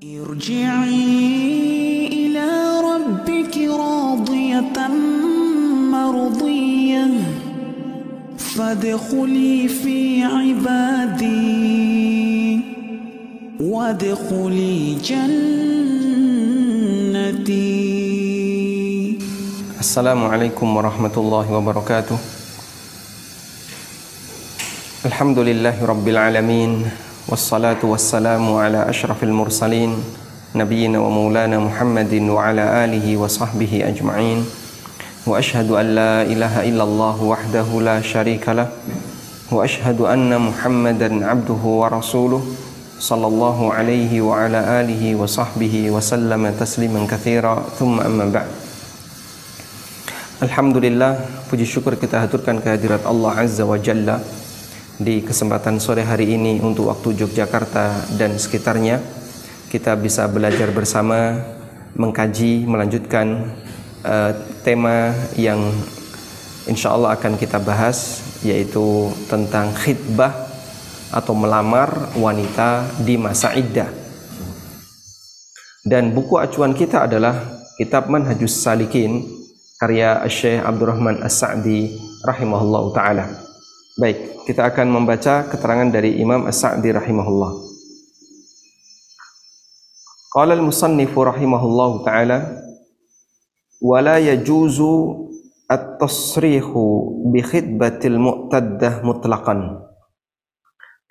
ارجعي إلى ربك راضية مرضية. فادخلي في عبادي. وادخلي جنتي. السلام عليكم ورحمة الله وبركاته. الحمد لله رب العالمين. Ashrafil mursalin Nabiyyina wa maulana Muhammadin wa ala alihi wa sahbihi ajma'in Wa ashhadu an la ilaha illallah wahdahu la sharika lah Wa ashhadu anna Muhammadan abduhu wa rasuluh Sallallahu alaihi wa ala alihi wa sahbihi wa sallama tasliman kathira Thumma amma ba'd Alhamdulillah, puji syukur kita haturkan kehadirat Allah Azza wa Jalla di kesempatan sore hari ini untuk waktu Yogyakarta dan sekitarnya. Kita bisa belajar bersama, mengkaji, melanjutkan uh, tema yang insya Allah akan kita bahas, yaitu tentang khidbah atau melamar wanita di masa iddah. Dan buku acuan kita adalah kitab Manhajus Salikin karya Syekh Abdurrahman As-Sa'di rahimahullah taala. Baik, kita akan membaca keterangan dari Imam As-Sa'di rahimahullah. Qala al-musannif rahimahullah taala wala yajuzu at-tasrihu bi khidbatil mu'taddah mutlaqan.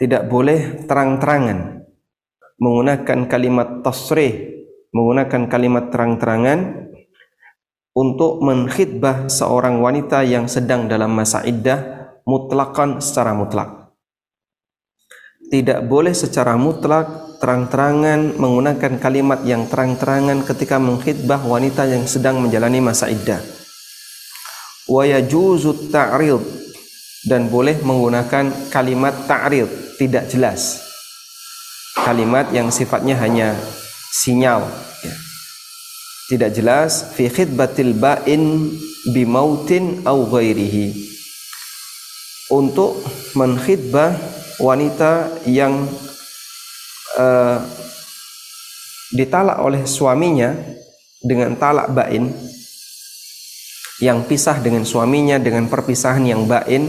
Tidak boleh terang-terangan menggunakan kalimat tasrih, menggunakan kalimat terang-terangan untuk menkhidbah seorang wanita yang sedang dalam masa iddah mutlakan secara mutlak. Tidak boleh secara mutlak terang-terangan menggunakan kalimat yang terang-terangan ketika menkhidbah wanita yang sedang menjalani masa iddah. Wa yajuzu ta'rid dan boleh menggunakan kalimat ta'rid tidak jelas. Kalimat yang sifatnya hanya sinyal ya tidak jelas fi khidbatil ba'in bimautin au ghairihi untuk menkhidbah wanita yang uh, ditalak oleh suaminya dengan talak bain yang pisah dengan suaminya dengan perpisahan yang bain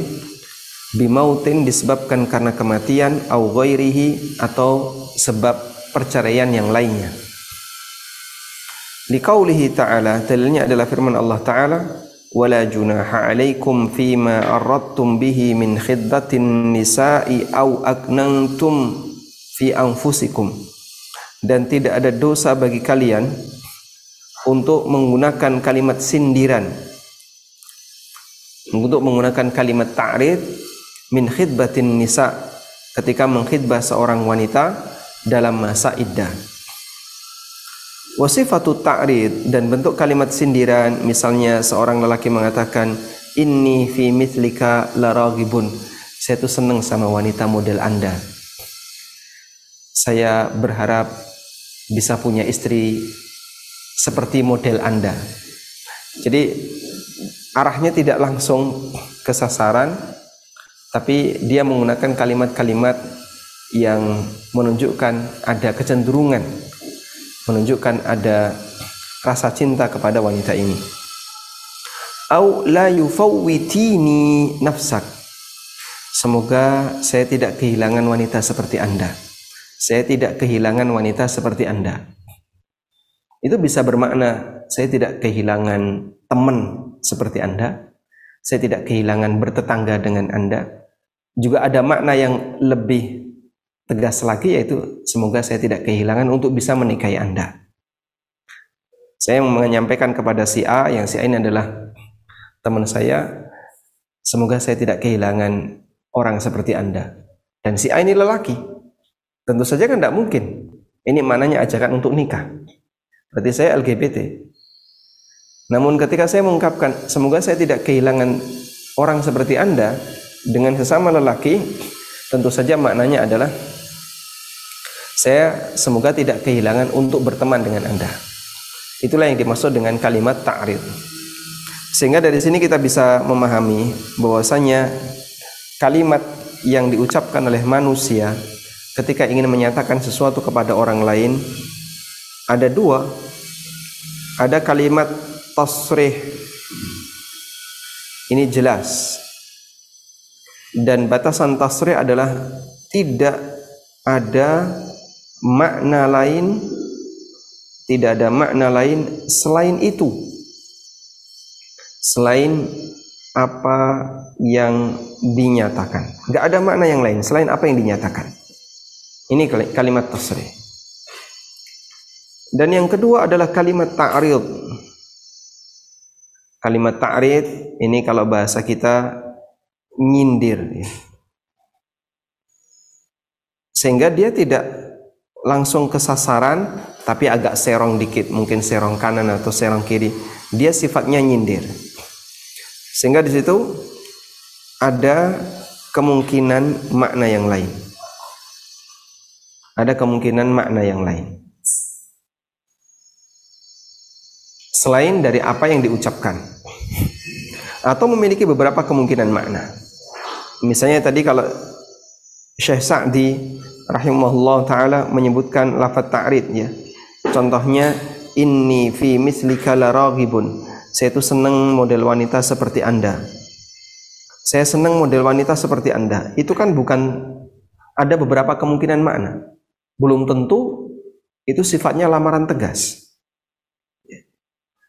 bimautin disebabkan karena kematian au ghairihi atau sebab perceraian yang lainnya. Liqaulihi ta'ala dalilnya adalah firman Allah ta'ala wala junaha alaikum fima aradtum bihi min khiddatin nisa'i au aknantum fi anfusikum. Dan tidak ada dosa bagi kalian untuk menggunakan kalimat sindiran. Untuk menggunakan kalimat ta'rid min khidbatin nisa ketika mengkhidbah seorang wanita dalam masa iddah Wasifatu ta'rid dan bentuk kalimat sindiran misalnya seorang lelaki mengatakan inni fi mithlika laragibun saya tuh senang sama wanita model Anda. Saya berharap bisa punya istri seperti model Anda. Jadi arahnya tidak langsung ke sasaran tapi dia menggunakan kalimat-kalimat yang menunjukkan ada kecenderungan menunjukkan ada rasa cinta kepada wanita ini. Au la yufawwitini nafsak. Semoga saya tidak kehilangan wanita seperti Anda. Saya tidak kehilangan wanita seperti Anda. Itu bisa bermakna saya tidak kehilangan teman seperti Anda. Saya tidak kehilangan bertetangga dengan Anda. Juga ada makna yang lebih tegas lagi yaitu semoga saya tidak kehilangan untuk bisa menikahi Anda. Saya menyampaikan kepada si A yang si A ini adalah teman saya, semoga saya tidak kehilangan orang seperti Anda. Dan si A ini lelaki. Tentu saja kan tidak mungkin. Ini mananya ajakan untuk nikah. Berarti saya LGBT. Namun ketika saya mengungkapkan, semoga saya tidak kehilangan orang seperti Anda dengan sesama lelaki, tentu saja maknanya adalah saya semoga tidak kehilangan untuk berteman dengan Anda. Itulah yang dimaksud dengan kalimat ta'rid. Sehingga dari sini kita bisa memahami bahwasanya kalimat yang diucapkan oleh manusia ketika ingin menyatakan sesuatu kepada orang lain ada dua. Ada kalimat tasrih. Ini jelas. Dan batasan tasrih adalah tidak ada makna lain tidak ada makna lain selain itu. Selain apa yang dinyatakan. Gak ada makna yang lain selain apa yang dinyatakan. Ini kalimat tasrih. Dan yang kedua adalah kalimat ta'rid. Kalimat ta'rid ini kalau bahasa kita nyindir ya. Sehingga dia tidak langsung ke sasaran tapi agak serong dikit, mungkin serong kanan atau serong kiri. Dia sifatnya nyindir. Sehingga di situ ada kemungkinan makna yang lain. Ada kemungkinan makna yang lain. Selain dari apa yang diucapkan. Atau memiliki beberapa kemungkinan makna. Misalnya tadi kalau Syekh Sa'di rahimahullah taala menyebutkan lafaz ta'rid ya. Contohnya inni fi mislika laragibun. Saya itu senang model wanita seperti Anda. Saya senang model wanita seperti Anda. Itu kan bukan ada beberapa kemungkinan makna. Belum tentu itu sifatnya lamaran tegas.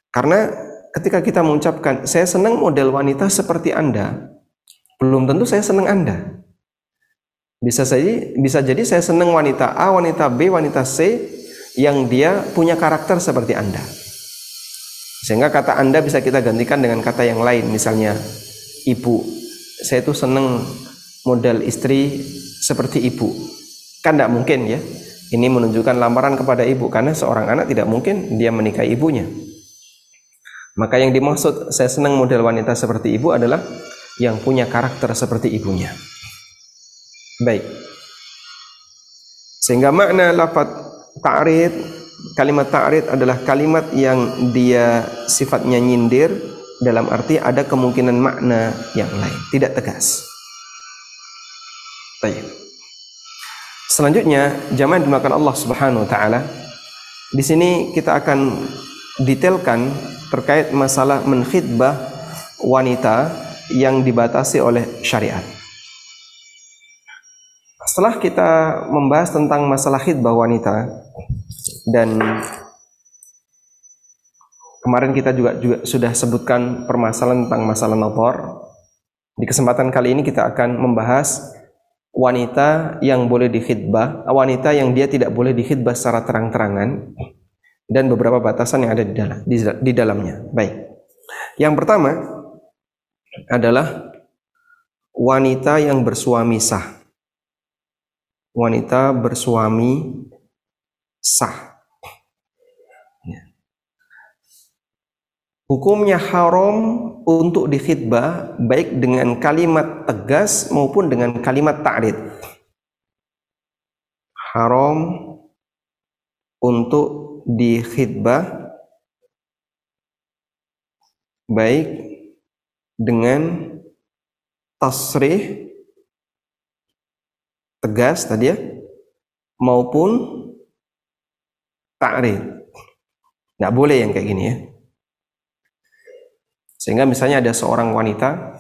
Karena ketika kita mengucapkan saya senang model wanita seperti Anda, belum tentu saya senang Anda. Bisa saja bisa jadi saya senang wanita A, wanita B, wanita C yang dia punya karakter seperti Anda. Sehingga kata Anda bisa kita gantikan dengan kata yang lain, misalnya ibu. Saya itu senang model istri seperti ibu. Kan tidak mungkin ya. Ini menunjukkan lamaran kepada ibu karena seorang anak tidak mungkin dia menikahi ibunya. Maka yang dimaksud saya senang model wanita seperti ibu adalah yang punya karakter seperti ibunya. Baik. Sehingga makna lafaz ta'rid, kalimat ta'rid adalah kalimat yang dia sifatnya nyindir dalam arti ada kemungkinan makna yang lain, tidak tegas. Baik. Selanjutnya, jamaah dimakan Allah Subhanahu wa taala. Di sini kita akan detailkan terkait masalah menkhidbah wanita yang dibatasi oleh syariat. Setelah kita membahas tentang masalah khidbah wanita dan kemarin kita juga juga sudah sebutkan permasalahan tentang masalah nopor. Di kesempatan kali ini kita akan membahas wanita yang boleh dikhidbah, wanita yang dia tidak boleh dikhidbah secara terang-terangan dan beberapa batasan yang ada di dalam di, di dalamnya. Baik. Yang pertama adalah wanita yang bersuami sah wanita bersuami sah. Ya. Hukumnya haram untuk dikhidbah baik dengan kalimat tegas maupun dengan kalimat ta'rid. Haram untuk dikhidbah baik dengan tasrih tegas tadi ya maupun ta'rid. Nggak boleh yang kayak gini ya. Sehingga misalnya ada seorang wanita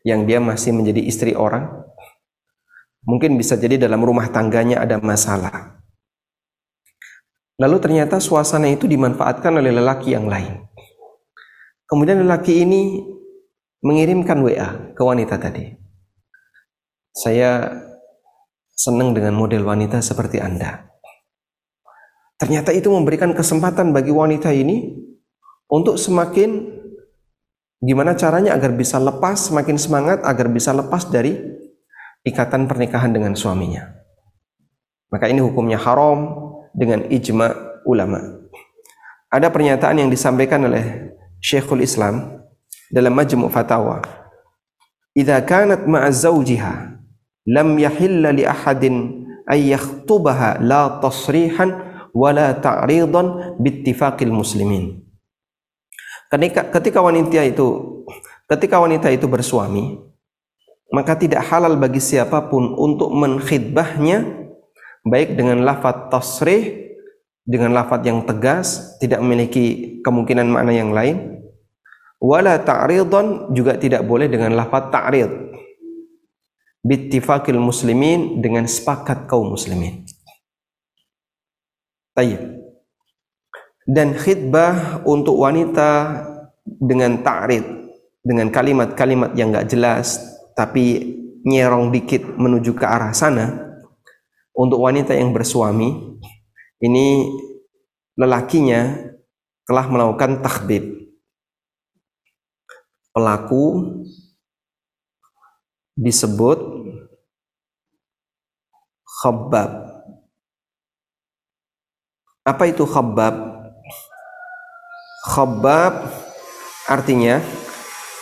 yang dia masih menjadi istri orang, mungkin bisa jadi dalam rumah tangganya ada masalah. Lalu ternyata suasana itu dimanfaatkan oleh lelaki yang lain. Kemudian lelaki ini mengirimkan WA ke wanita tadi. Saya senang dengan model wanita seperti Anda. Ternyata itu memberikan kesempatan bagi wanita ini untuk semakin gimana caranya agar bisa lepas, semakin semangat agar bisa lepas dari ikatan pernikahan dengan suaminya. Maka ini hukumnya haram dengan ijma ulama. Ada pernyataan yang disampaikan oleh Syekhul Islam dalam Majmu' Fatawa. "Idza kanat ma'a zawjiha lam yahilla li ahadin ay yakhtubaha la tasrihan wala ta'ridan bittifaqil muslimin. Ketika, ketika wanita itu ketika wanita itu bersuami maka tidak halal bagi siapa pun untuk menkhidbahnya baik dengan lafaz tasrih dengan lafaz yang tegas, tidak memiliki kemungkinan makna yang lain. Wala ta'ridhan juga tidak boleh dengan lafaz ta'rid. Bittifaqil muslimin dengan sepakat kaum muslimin. Tayyib. Dan khidbah untuk wanita dengan ta'rid, dengan kalimat-kalimat yang enggak jelas tapi nyerong dikit menuju ke arah sana untuk wanita yang bersuami ini lelakinya telah melakukan takhbib pelaku disebut khabbab apa itu khabbab khabbab artinya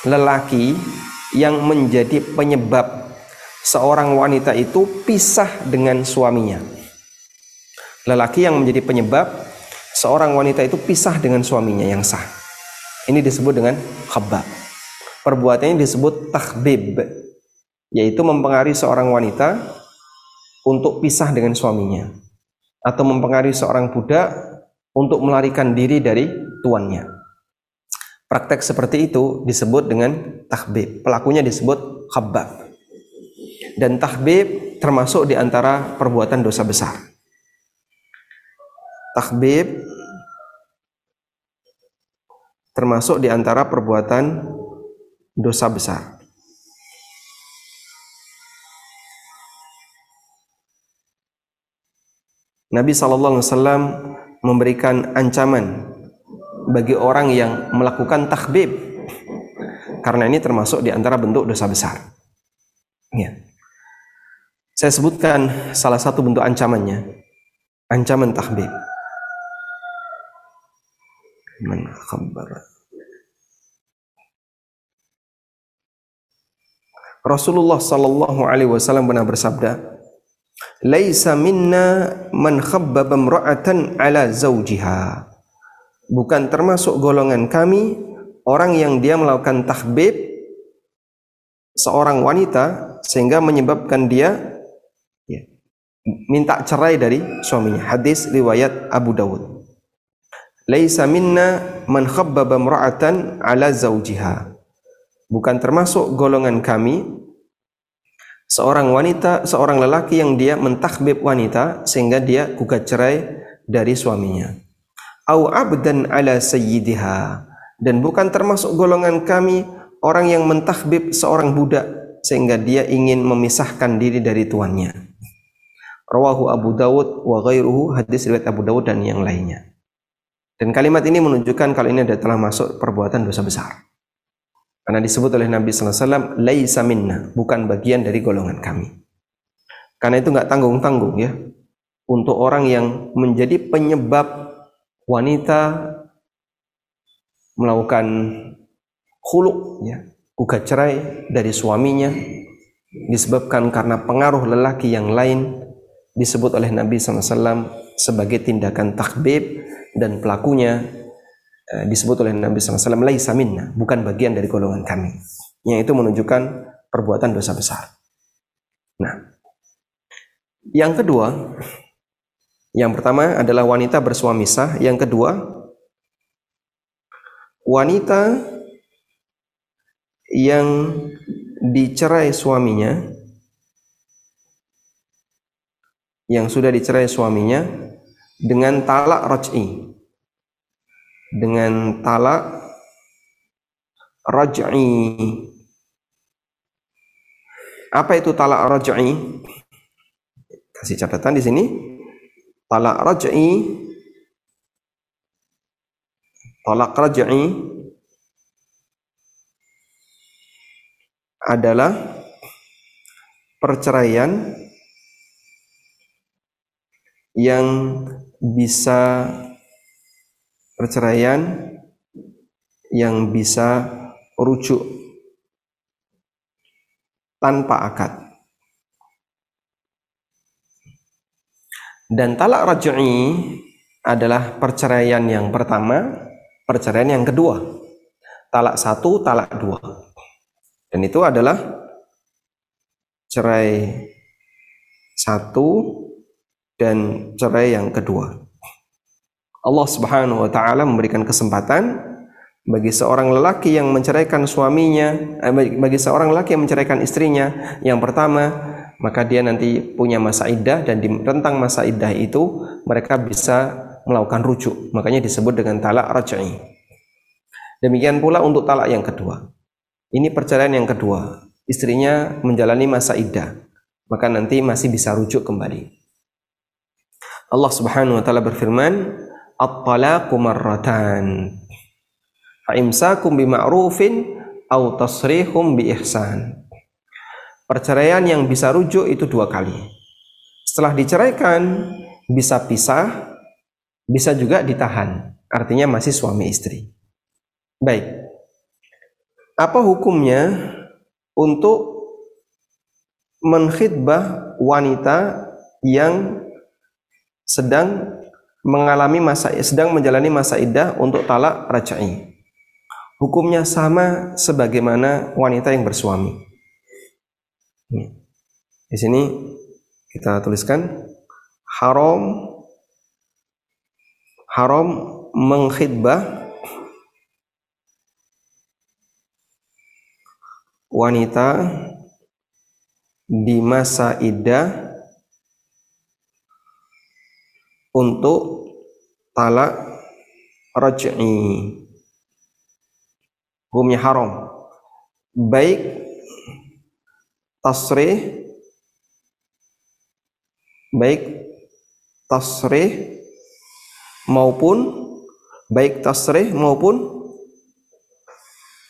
lelaki yang menjadi penyebab seorang wanita itu pisah dengan suaminya. Lelaki yang menjadi penyebab seorang wanita itu pisah dengan suaminya yang sah. Ini disebut dengan khabab. Perbuatannya disebut takhbib, yaitu mempengaruhi seorang wanita untuk pisah dengan suaminya atau mempengaruhi seorang budak untuk melarikan diri dari tuannya. Praktek seperti itu disebut dengan tahbib. Pelakunya disebut khabab dan tahbib termasuk di antara perbuatan dosa besar. Tahbib termasuk di antara perbuatan dosa besar. Nabi sallallahu alaihi wasallam memberikan ancaman bagi orang yang melakukan tahbib karena ini termasuk di antara bentuk dosa besar. Ya. Saya sebutkan salah satu bentuk ancamannya. Ancaman tahbib. Man. Rasulullah sallallahu alaihi wasallam pernah bersabda, "Laisa minna man khabbaba imra'atan ala zawjiha." Bukan termasuk golongan kami orang yang dia melakukan tahbib seorang wanita sehingga menyebabkan dia minta cerai dari suaminya. Hadis riwayat Abu Dawud. Laisa minna man khabbaba imra'atan ala zawjiha. Bukan termasuk golongan kami seorang wanita, seorang lelaki yang dia mentakbib wanita sehingga dia gugat cerai dari suaminya. Au abdan ala sayyidiha dan bukan termasuk golongan kami orang yang mentakbib seorang budak sehingga dia ingin memisahkan diri dari tuannya. Rawahu Abu Dawud wa ghairuhu hadis riwayat Abu Dawud dan yang lainnya. Dan kalimat ini menunjukkan kalau ini adalah telah masuk perbuatan dosa besar. Karena disebut oleh Nabi wasallam laisa minna, bukan bagian dari golongan kami. Karena itu nggak tanggung-tanggung ya untuk orang yang menjadi penyebab wanita melakukan khuluk ya, gugat cerai dari suaminya disebabkan karena pengaruh lelaki yang lain disebut oleh Nabi SAW sebagai tindakan takbib dan pelakunya disebut oleh Nabi SAW laisa minna, bukan bagian dari golongan kami. Yang itu menunjukkan perbuatan dosa besar. Nah, yang kedua, yang pertama adalah wanita bersuami sah. Yang kedua, wanita yang dicerai suaminya yang sudah dicerai suaminya dengan talak raj'i. Dengan talak raj'i. Apa itu talak raj'i? Kasih catatan di sini. Talak raj'i talak raj'i adalah perceraian yang bisa perceraian yang bisa rujuk tanpa akad. Dan talak raj'i adalah perceraian yang pertama, perceraian yang kedua. Talak satu, talak dua. Dan itu adalah cerai satu, dan cerai yang kedua. Allah Subhanahu wa taala memberikan kesempatan bagi seorang lelaki yang menceraikan suaminya, eh, bagi- seorang lelaki yang menceraikan istrinya, yang pertama, maka dia nanti punya masa iddah dan di rentang masa iddah itu mereka bisa melakukan rujuk. Makanya disebut dengan talak raj'i. Demikian pula untuk talak yang kedua. Ini perceraian yang kedua. Istrinya menjalani masa iddah, maka nanti masih bisa rujuk kembali. Allah Subhanahu wa taala berfirman, "At-talaqu marratan." Fa'imsakum bima'rufin au tasrihum bi ihsan. Perceraian yang bisa rujuk itu dua kali. Setelah diceraikan bisa pisah, bisa juga ditahan. Artinya masih suami istri. Baik. Apa hukumnya untuk menkhidbah wanita yang sedang mengalami masa sedang menjalani masa iddah untuk talak raj'i. Hukumnya sama sebagaimana wanita yang bersuami. Di sini kita tuliskan haram haram mengkhidbah wanita di masa iddah untuk talak raj'i. Hukumnya haram. Baik tasrih baik tasrih maupun baik tasrih maupun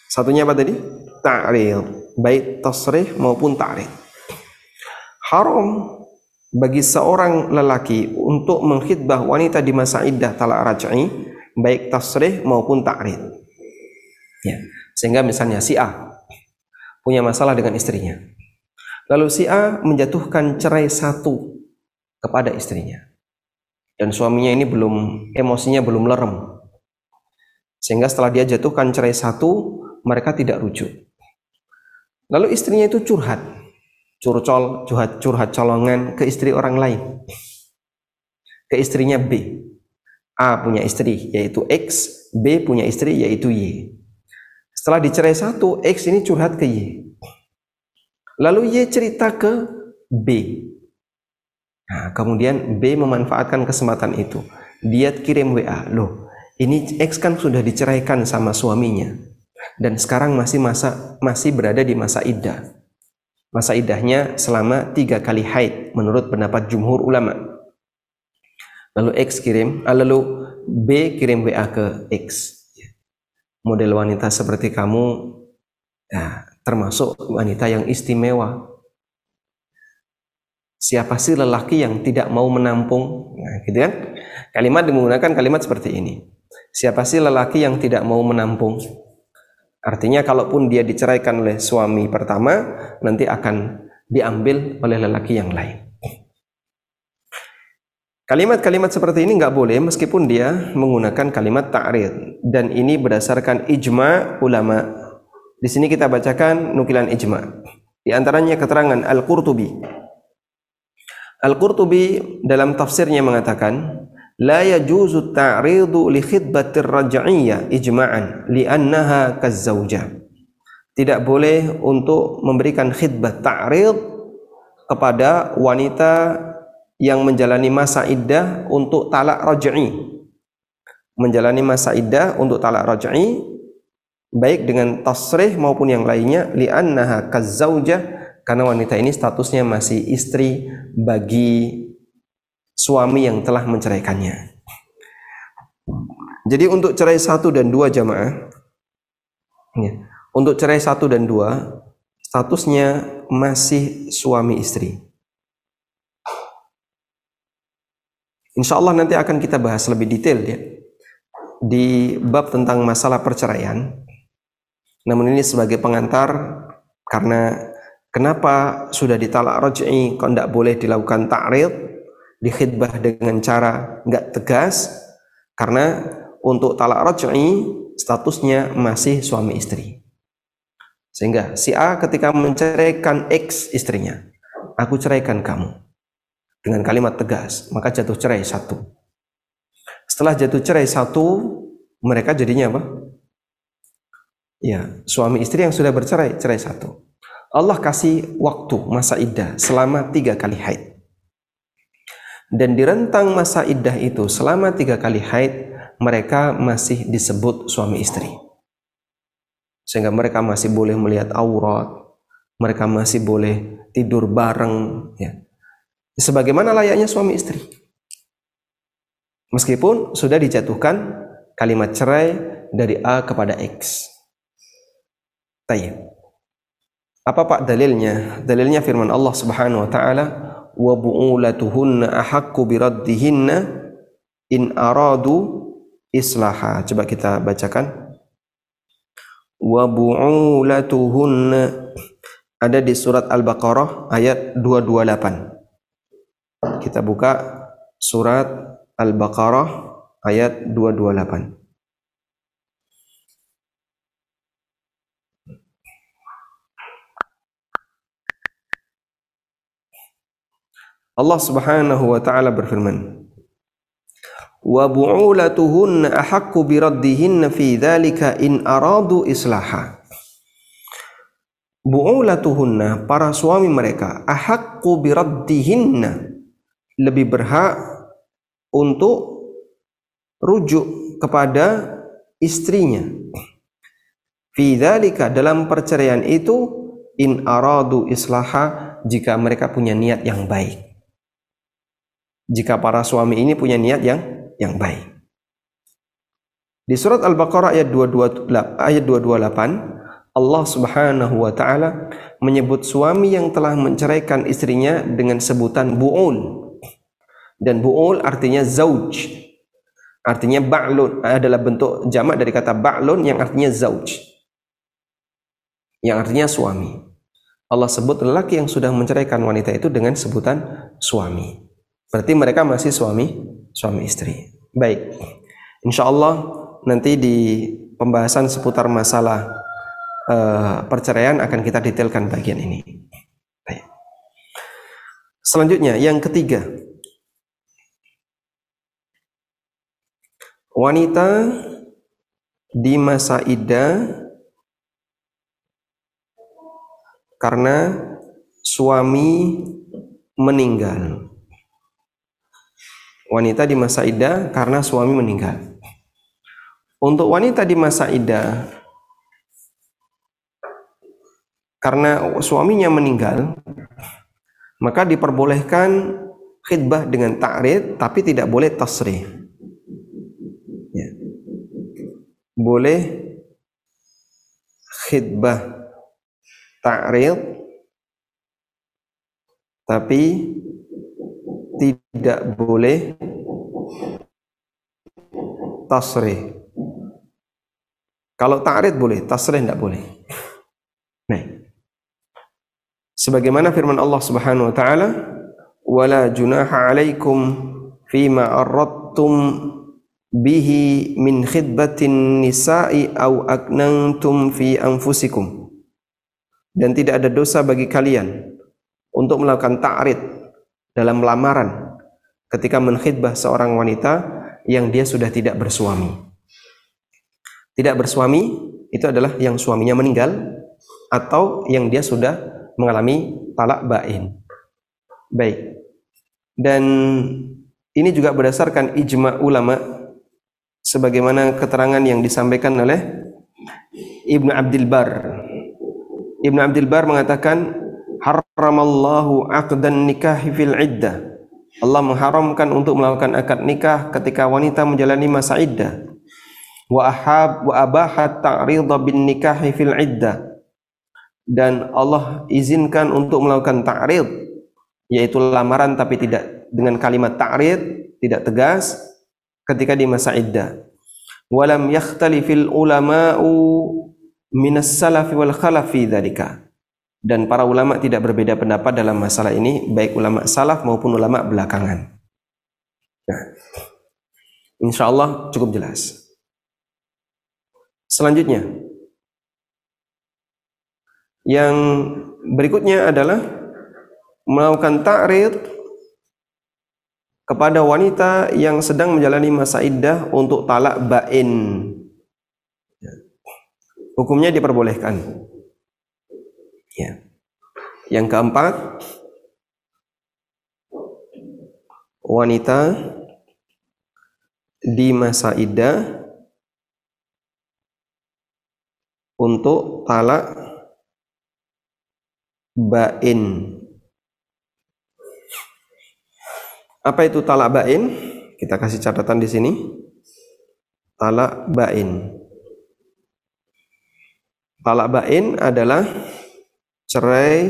satunya apa tadi? Ta'ril. Baik tasrih maupun ta'ril. Haram bagi seorang lelaki untuk mengkhidbah wanita di masa iddah talak raj'i baik tasrih maupun ta'ril ya sehingga misalnya si A punya masalah dengan istrinya. Lalu si A menjatuhkan cerai satu kepada istrinya. Dan suaminya ini belum emosinya belum lerem. Sehingga setelah dia jatuhkan cerai satu mereka tidak rujuk. Lalu istrinya itu curhat curcol curhat curhat colongan ke istri orang lain. Ke istrinya B. A punya istri yaitu X. B punya istri yaitu Y. Setelah dicerai satu X ini curhat ke Y. Lalu Y cerita ke B. Nah, kemudian B memanfaatkan kesempatan itu. Dia kirim WA, loh, ini X kan sudah diceraikan sama suaminya. Dan sekarang masih masa masih berada di masa iddah. Masa iddahnya selama tiga kali haid menurut pendapat jumhur ulama. Lalu X kirim, ah, lalu B kirim WA ke X. Model wanita seperti kamu, ya, termasuk wanita yang istimewa Siapa sih lelaki yang tidak mau menampung? Nah, gitu kan? Kalimat menggunakan kalimat seperti ini. Siapa sih lelaki yang tidak mau menampung? Artinya kalaupun dia diceraikan oleh suami pertama, nanti akan diambil oleh lelaki yang lain. Kalimat-kalimat seperti ini nggak boleh meskipun dia menggunakan kalimat ta'rid dan ini berdasarkan ijma ulama. Di sini kita bacakan nukilan ijma. Di antaranya keterangan Al-Qurtubi Al-Qurtubi dalam tafsirnya mengatakan la yajuzu ta'ridu li khidbatir raj'iyyah ijma'an li'annaha kazzauja. Tidak boleh untuk memberikan khidbah ta'rid kepada wanita yang menjalani masa iddah untuk talak raj'i. Menjalani masa iddah untuk talak raj'i baik dengan tasrih maupun yang lainnya li'annaha kazzauja karena wanita ini statusnya masih istri bagi suami yang telah menceraikannya. Jadi untuk cerai satu dan dua jamaah, ya, untuk cerai satu dan dua statusnya masih suami istri. Insya Allah nanti akan kita bahas lebih detail ya di bab tentang masalah perceraian. Namun ini sebagai pengantar karena Kenapa sudah ditalak roj'i kok tidak boleh dilakukan ta'rid, dikhidbah dengan cara nggak tegas? Karena untuk talak roj'i statusnya masih suami istri. Sehingga si A ketika menceraikan X istrinya, aku ceraikan kamu dengan kalimat tegas, maka jatuh cerai satu. Setelah jatuh cerai satu, mereka jadinya apa? Ya, suami istri yang sudah bercerai, cerai satu. Allah kasih waktu masa iddah selama tiga kali haid. Dan di rentang masa iddah itu selama tiga kali haid, mereka masih disebut suami istri. Sehingga mereka masih boleh melihat aurat, mereka masih boleh tidur bareng, ya. Sebagaimana layaknya suami istri. Meskipun sudah dijatuhkan kalimat cerai dari A kepada X. Tayyib. Apa Pak dalilnya? Dalilnya firman Allah Subhanahu wa taala, "Wa bu'ulatuhunna ahaqqu biraddihinna in aradu islaha." Coba kita bacakan. Wa bu'ulatuhunna ada di surat Al-Baqarah ayat 228. Kita buka surat Al-Baqarah ayat 228. Allah Subhanahu wa taala berfirman wa bu'ulatuhunna ahaqqu biraddihinna fi dzalika in aradu islaha. Bu'ulatuhunna para suami mereka ahaqqu biraddihinna lebih berhak untuk rujuk kepada istrinya. Fi dzalika dalam perceraian itu in aradu islaha jika mereka punya niat yang baik jika para suami ini punya niat yang yang baik. Di surat Al-Baqarah ayat 228 ayat 228 Allah Subhanahu wa taala menyebut suami yang telah menceraikan istrinya dengan sebutan bu'ul. Dan bu'ul artinya zauj. Artinya ba'lun adalah bentuk jamak dari kata ba'lun yang artinya zauj. Yang artinya suami. Allah sebut lelaki yang sudah menceraikan wanita itu dengan sebutan suami. Berarti mereka masih suami suami istri. Baik. Insya Allah nanti di pembahasan seputar masalah uh, perceraian akan kita detailkan bagian ini. Baik. Selanjutnya yang ketiga. Wanita di masa iddah karena suami meninggal wanita di masa iddah karena suami meninggal. Untuk wanita di masa iddah karena suaminya meninggal, maka diperbolehkan khidbah dengan ta'rid tapi tidak boleh tasrih. Ya. Boleh khidbah ta'rid tapi tidak boleh tasrih. Kalau ta'rid boleh, tasrih tidak boleh. Nah. Sebagaimana firman Allah Subhanahu wa taala, "Wala junaha 'alaikum fima arradtum bihi min khidbatin nisa'i aw aknantum fi anfusikum." Dan tidak ada dosa bagi kalian untuk melakukan ta'rid dalam lamaran ketika menkhidbah seorang wanita yang dia sudah tidak bersuami. Tidak bersuami itu adalah yang suaminya meninggal atau yang dia sudah mengalami talak bain. Baik. Dan ini juga berdasarkan ijma ulama sebagaimana keterangan yang disampaikan oleh Ibnu Abdul Bar. Ibnu Abdul Bar mengatakan haramallahu aqdan nikahi fil iddah. Allah mengharamkan untuk melakukan akad nikah ketika wanita menjalani masa iddah. Wa ahab wa abahat ta'ridha bin nikahi fil iddah. Dan Allah izinkan untuk melakukan ta'rid yaitu lamaran tapi tidak dengan kalimat ta'rid, tidak tegas ketika di masa iddah. Walam yakhtalifil ulama'u minas salafi wal khalafi dzalika dan para ulama tidak berbeda pendapat dalam masalah ini baik ulama salaf maupun ulama belakangan. Nah, insya Allah cukup jelas. Selanjutnya, yang berikutnya adalah melakukan ta'rid kepada wanita yang sedang menjalani masa iddah untuk talak bain. Hukumnya diperbolehkan. Ya. Yang keempat, wanita di masa iddah untuk talak bain. Apa itu talak bain? Kita kasih catatan di sini. Talak bain. Talak bain adalah cerai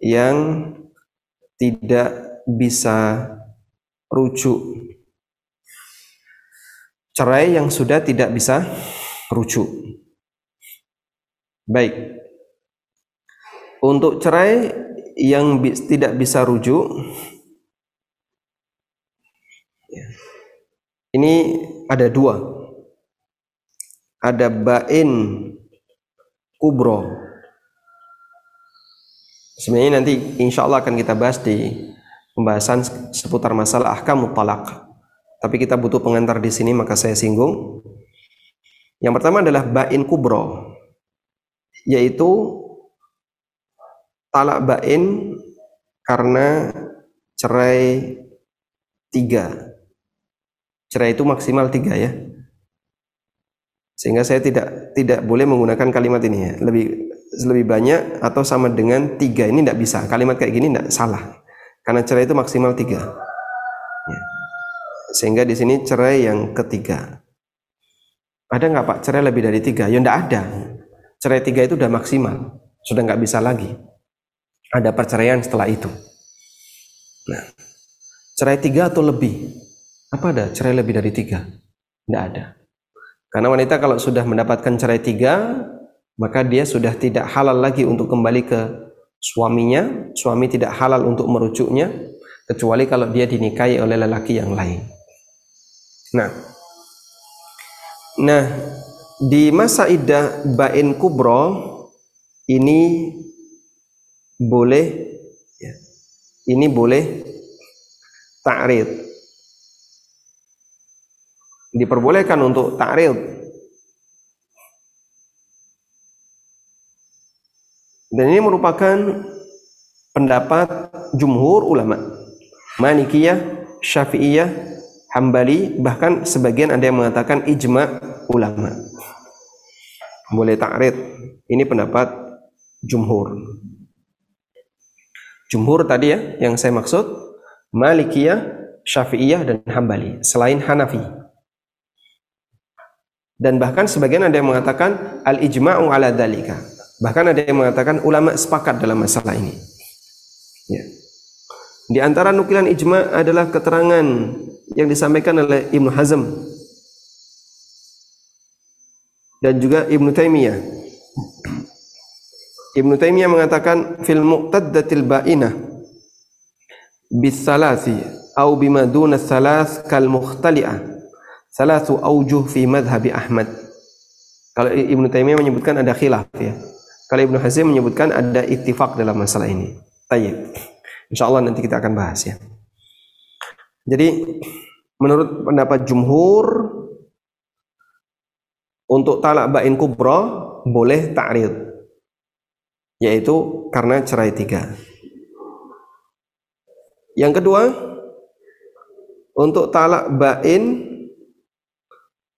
yang tidak bisa rujuk. Cerai yang sudah tidak bisa rujuk. Baik. Untuk cerai yang bi- tidak bisa rujuk ini ada dua. Ada bain kubro. Sebenarnya nanti insya Allah akan kita bahas di pembahasan seputar masalah ahkam talak. Tapi kita butuh pengantar di sini maka saya singgung. Yang pertama adalah bain kubro, yaitu talak bain karena cerai tiga. Cerai itu maksimal tiga ya. Sehingga saya tidak tidak boleh menggunakan kalimat ini ya. Lebih lebih banyak atau sama dengan tiga ini tidak bisa. Kalimat kayak gini tidak salah. Karena cerai itu maksimal tiga. Ya. Sehingga di sini cerai yang ketiga. Ada nggak pak cerai lebih dari tiga? Ya tidak ada. Cerai tiga itu udah maksimal. Sudah nggak bisa lagi. Ada perceraian setelah itu. Nah, cerai tiga atau lebih? Apa ada cerai lebih dari tiga? Tidak ada. Karena wanita kalau sudah mendapatkan cerai tiga, maka dia sudah tidak halal lagi untuk kembali ke suaminya. Suami tidak halal untuk merujuknya, kecuali kalau dia dinikahi oleh lelaki yang lain. Nah, nah di masa iddah bain kubro ini boleh, ya, ini boleh ta'rid diperbolehkan untuk ta'rid dan ini merupakan pendapat jumhur ulama. Malikiyah, Syafi'iyah, Hambali bahkan sebagian ada yang mengatakan ijma ulama. Boleh ta'rid. Ini pendapat jumhur. Jumhur tadi ya yang saya maksud Malikiyah, Syafi'iyah dan Hambali selain Hanafi. Dan bahkan sebagian ada yang mengatakan al ijma'u ala dalika bahkan ada yang mengatakan ulama sepakat dalam masalah ini ya. di antara nukilan ijma adalah keterangan yang disampaikan oleh Ibnu Hazm dan juga Ibnu Taimiyah Ibnu Taimiyah mengatakan fil muqtaddatil ba'inah bisalasi au bima duna salas kal mukhtali'ah salatu aujuh fi madhabi Ahmad. Kalau Ibnu Taimiyah menyebutkan ada khilaf ya. Kalau Ibnu Hazm menyebutkan ada ittifaq dalam masalah ini. Tayyib. Insyaallah nanti kita akan bahas ya. Jadi menurut pendapat jumhur untuk talak bain kubra boleh ta'rid yaitu karena cerai tiga. Yang kedua untuk talak bain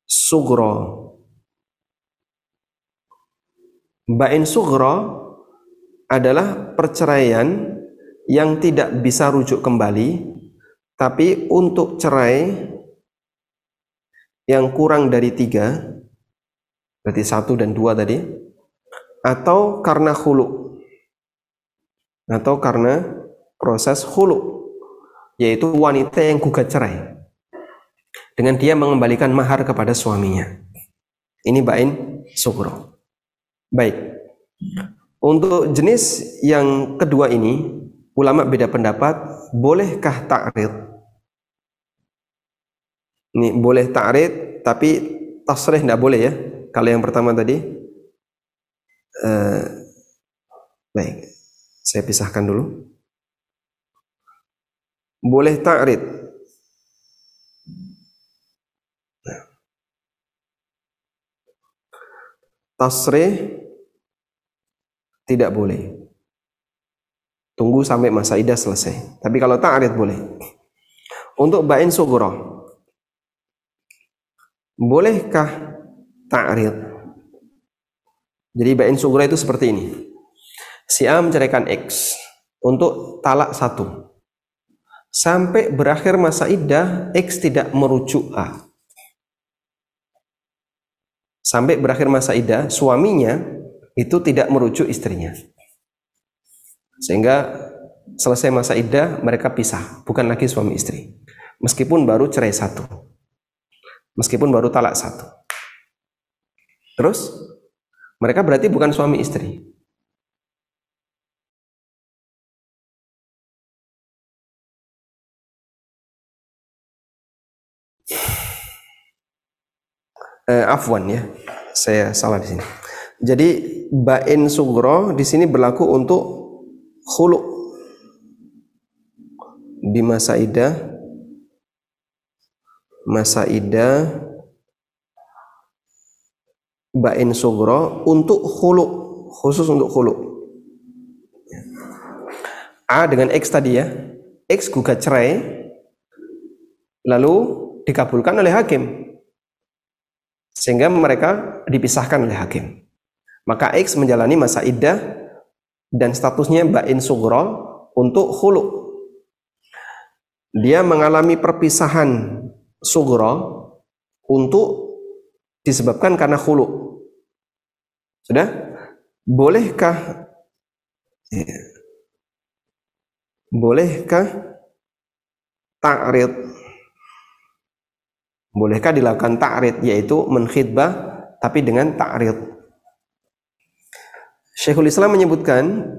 sugro. Bain sugro adalah perceraian yang tidak bisa rujuk kembali, tapi untuk cerai yang kurang dari tiga, berarti satu dan dua tadi, atau karena hulu, atau karena proses hulu, yaitu wanita yang gugat cerai dengan dia mengembalikan mahar kepada suaminya. Ini bain sugro. Baik. Untuk jenis yang kedua ini, ulama beda pendapat, bolehkah ta'rid? Ini boleh ta'rid, tapi tasrih tidak boleh ya. Kalau yang pertama tadi, uh, baik, saya pisahkan dulu. Boleh ta'rid, Tasrih tidak boleh. Tunggu sampai masa idah selesai. Tapi kalau ta'rid boleh. Untuk bain sugro. Bolehkah ta'rid? Jadi bain sugro itu seperti ini. Si A menceraikan X untuk talak satu. Sampai berakhir masa idah, X tidak merujuk A. Sampai berakhir masa idah, suaminya itu tidak merujuk istrinya. Sehingga selesai masa iddah mereka pisah, bukan lagi suami istri. Meskipun baru cerai satu. Meskipun baru talak satu. Terus mereka berarti bukan suami istri. Eh, afwan ya, saya salah di sini. Jadi bain sugro di sini berlaku untuk khulu. Di masa idah masa idah bain sugro untuk khulu khusus untuk khulu. A dengan X tadi ya. X gugat cerai lalu dikabulkan oleh hakim sehingga mereka dipisahkan oleh hakim maka X menjalani masa iddah dan statusnya bain sugro untuk hulu. Dia mengalami perpisahan sugro untuk disebabkan karena hulu. Sudah? Bolehkah ya. bolehkah ta'rid bolehkah dilakukan ta'rid yaitu menkhidbah tapi dengan ta'rid Syekhul Islam menyebutkan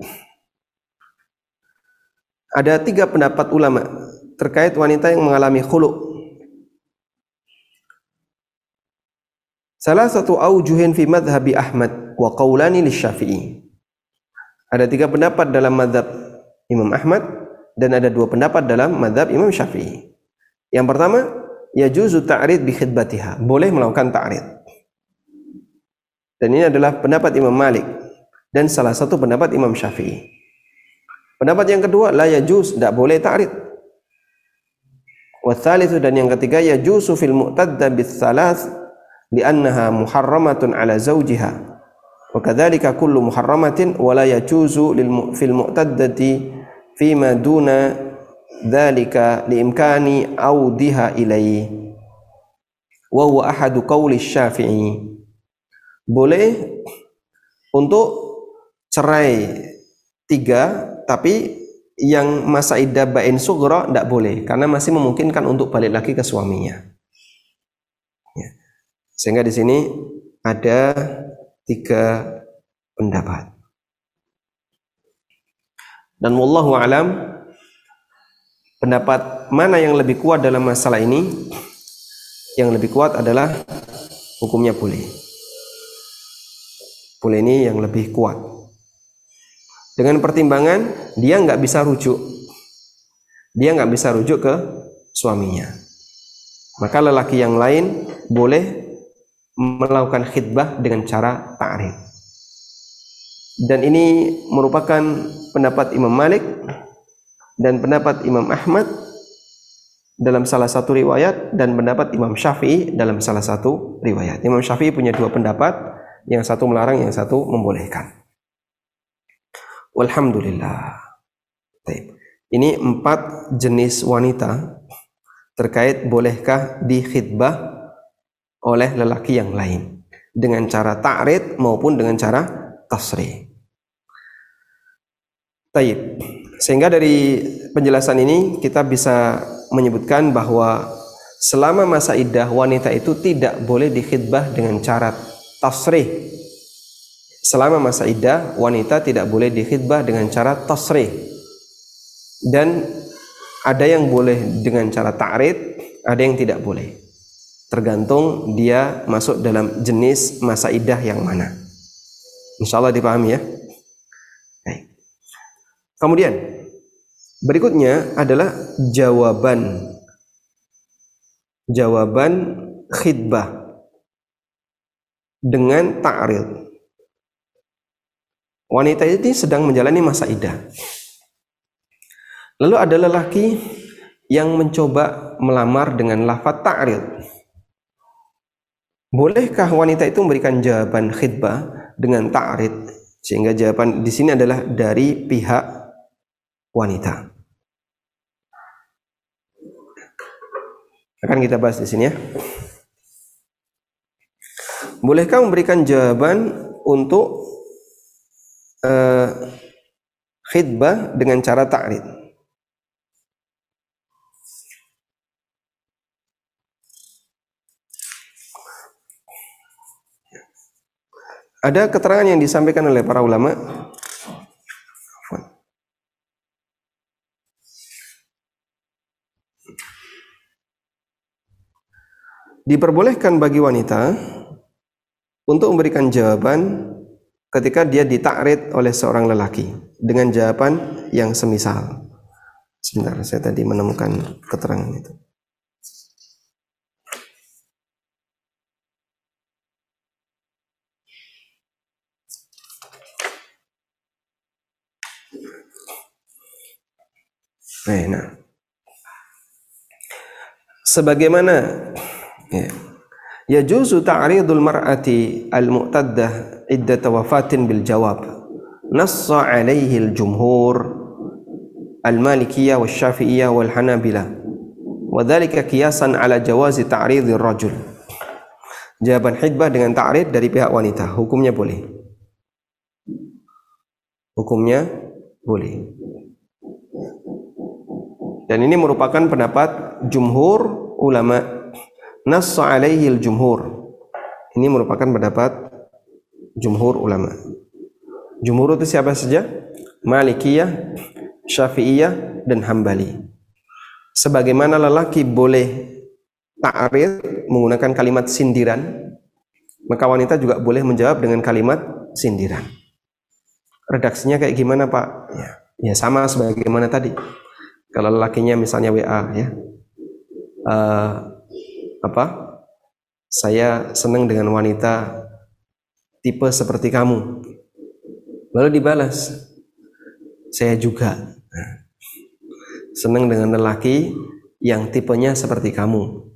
ada tiga pendapat ulama terkait wanita yang mengalami khulu. Salah satu aujuhin fi madhabi Ahmad wa qawlani syafi'i. Ada tiga pendapat dalam madhab Imam Ahmad dan ada dua pendapat dalam madhab Imam Syafi'i. Yang pertama, ya juzu ta'rid bi khidbatiha. Boleh melakukan ta'rid. Dan ini adalah pendapat Imam Malik dan salah satu pendapat Imam Syafi'i. Pendapat yang kedua la yajuz, tidak boleh ta'rid. Wathalithu dan yang ketiga yajuzu fil mu'tadda bis thalath li'annaha muharramatun ala zawjiha. Wa kadzalika kullu muharramatin wa la yajuzu lil fil mu'taddati fima duna dzalika liimkani audiha ilaihi. Wa huwa ahadu qawli Syafi'i. Boleh untuk cerai tiga tapi yang masa iddah bain sugro tidak boleh karena masih memungkinkan untuk balik lagi ke suaminya. Ya. Sehingga di sini ada tiga pendapat. Dan wallahu alam pendapat mana yang lebih kuat dalam masalah ini? Yang lebih kuat adalah hukumnya boleh. Boleh ini yang lebih kuat. Dengan pertimbangan dia nggak bisa rujuk. Dia nggak bisa rujuk ke suaminya. Maka lelaki yang lain boleh melakukan khidbah dengan cara ta'rif. Dan ini merupakan pendapat Imam Malik dan pendapat Imam Ahmad dalam salah satu riwayat dan pendapat Imam Syafi'i dalam salah satu riwayat. Imam Syafi'i punya dua pendapat, yang satu melarang, yang satu membolehkan. Walhamdulillah. Ini empat jenis wanita terkait bolehkah dikhidbah oleh lelaki yang lain dengan cara ta'rid maupun dengan cara tasri. Taib. Sehingga dari penjelasan ini kita bisa menyebutkan bahwa selama masa iddah wanita itu tidak boleh dikhidbah dengan cara tasrih. Selama masa iddah wanita tidak boleh dikhidbah dengan cara tasrih. Dan ada yang boleh dengan cara ta'rid ada yang tidak boleh. Tergantung dia masuk dalam jenis masa iddah yang mana. Insyaallah dipahami ya. Kemudian berikutnya adalah jawaban jawaban khidbah dengan ta'rid. Wanita ini sedang menjalani masa iddah. Lalu ada lelaki yang mencoba melamar dengan lafaz ta'rid. Bolehkah wanita itu memberikan jawaban khidbah dengan ta'rid? Sehingga jawaban di sini adalah dari pihak wanita. Akan kita bahas di sini ya. Bolehkah memberikan jawaban untuk uh, khidbah dengan cara ta'rid? Ada keterangan yang disampaikan oleh para ulama diperbolehkan bagi wanita untuk memberikan jawaban ketika dia ditakrid oleh seorang lelaki dengan jawaban yang semisal. Sebentar, saya tadi menemukan keterangan itu. Nah, sebagaimana ya, yajuzu ta'ridul mar'ati al-mu'taddah iddat wafatin bil jawab. Nassa alaihi al-jumhur al-malikiyah wal syafi'iyah wal hanabilah wa dhalika kiyasan ala jawazi ta'ridil rajul. Jawaban hidbah dengan ta'rid dari pihak wanita. Hukumnya boleh. Hukumnya boleh. Dan ini merupakan pendapat jumhur ulama nassa alaihi jumhur. Ini merupakan pendapat jumhur ulama. Jumhur itu siapa saja? Malikiyah Syafi'iyah dan Hambali. Sebagaimana lelaki boleh ta'rid menggunakan kalimat sindiran maka wanita juga boleh menjawab dengan kalimat sindiran. Redaksinya kayak gimana Pak? Ya, ya sama sebagaimana tadi. Kalau lelakinya misalnya WA ya. Uh, apa? Saya senang dengan wanita tipe seperti kamu. Lalu dibalas. Saya juga. Senang dengan lelaki yang tipenya seperti kamu.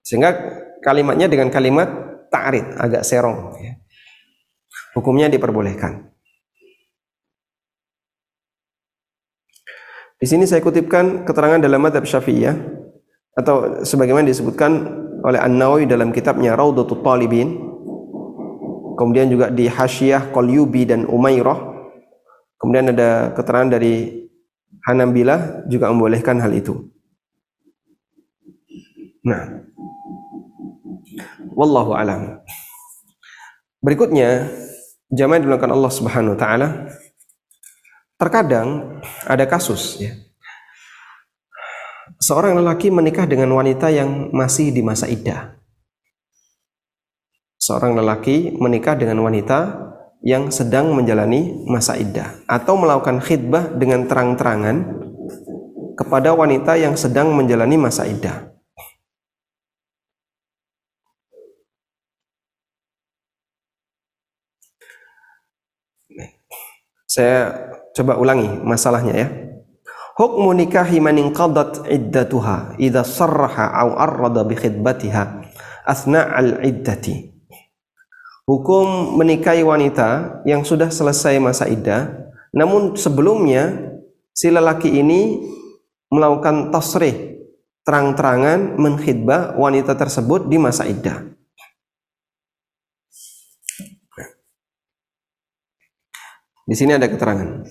Sehingga kalimatnya dengan kalimat ta'rid agak serong ya. hukumnya diperbolehkan. Di sini saya kutipkan keterangan dalam madhab syafi'iyah atau sebagaimana disebutkan oleh An-Nawawi dalam kitabnya Raudatul Talibin kemudian juga di Hasyiah Qalyubi dan Umairah kemudian ada keterangan dari Hanabilah juga membolehkan hal itu nah wallahu alam berikutnya jamaah dilakukan Allah Subhanahu wa taala Terkadang ada kasus ya. Seorang lelaki menikah dengan wanita yang masih di masa iddah. Seorang lelaki menikah dengan wanita yang sedang menjalani masa iddah atau melakukan khidbah dengan terang-terangan kepada wanita yang sedang menjalani masa iddah. Saya coba ulangi masalahnya ya. Hukmu nikahi man inqadat iddatuha idza sarraha aw arrada bi khidbatiha asna al iddati. Hukum menikahi wanita yang sudah selesai masa iddah namun sebelumnya si lelaki ini melakukan tasrih terang-terangan menkhidbah wanita tersebut di masa iddah. Di sini ada keterangan.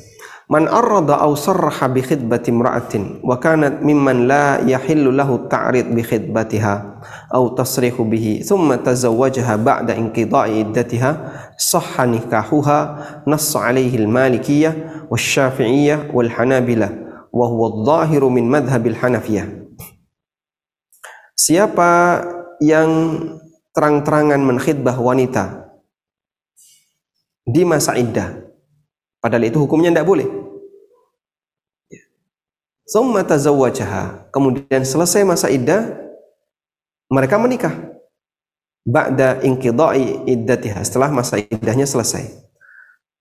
من أرض أو صرح بخطبة امرأة وكانت ممن لا يحل له التعريض بخطبتها أو تصريح به ثم تزوجها بعد انقضاء عدتها صح نكاحها نص عليه المالكية والشافعية والحنابلة وهو الظاهر من مذهب الحنفية. Siapa yang terang-terangan menkhidbah wanita di masa iddah Padahal itu hukumnya tidak boleh. Summa tazawwajaha. Kemudian selesai masa iddah, mereka menikah ba'da inqidai iddatiha setelah masa iddahnya selesai.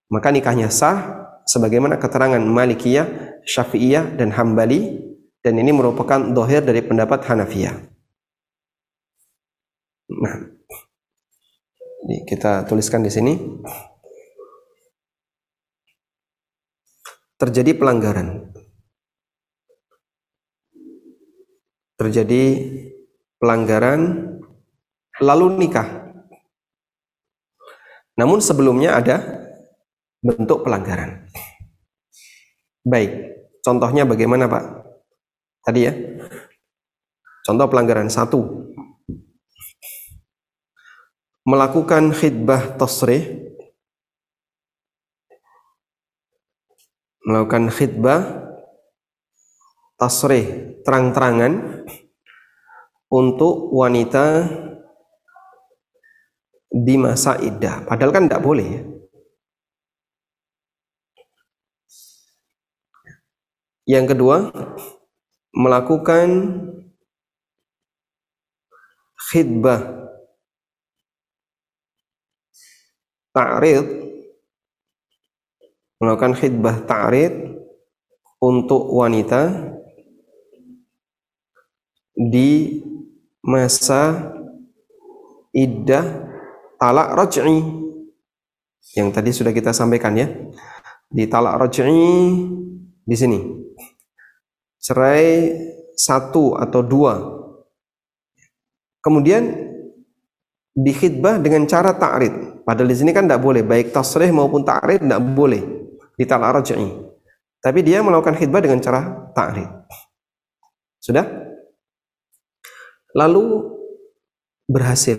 Maka nikahnya sah sebagaimana keterangan Malikiyah, Syafi'iyah dan Hambali dan ini merupakan dohir dari pendapat Hanafiyah. Nah, kita tuliskan di sini. Terjadi pelanggaran. Terjadi pelanggaran lalu nikah. Namun sebelumnya ada bentuk pelanggaran. Baik, contohnya bagaimana Pak? Tadi ya. Contoh pelanggaran satu. Melakukan khidbah tasrih. Melakukan khidbah tasrih terang-terangan untuk wanita di masa iddah. Padahal kan tidak boleh ya. Yang kedua, melakukan khidbah ta'rid melakukan khidbah ta'rid untuk wanita di masa iddah talak raj'i. Yang tadi sudah kita sampaikan ya. Di talak raj'i di sini. Cerai satu atau dua. Kemudian dikhidbah dengan cara ta'rid. Padahal di sini kan tidak boleh. Baik tasrih maupun ta'rid tidak boleh di talak raj'i tapi dia melakukan khidbah dengan cara ta'rid sudah? Lalu berhasil.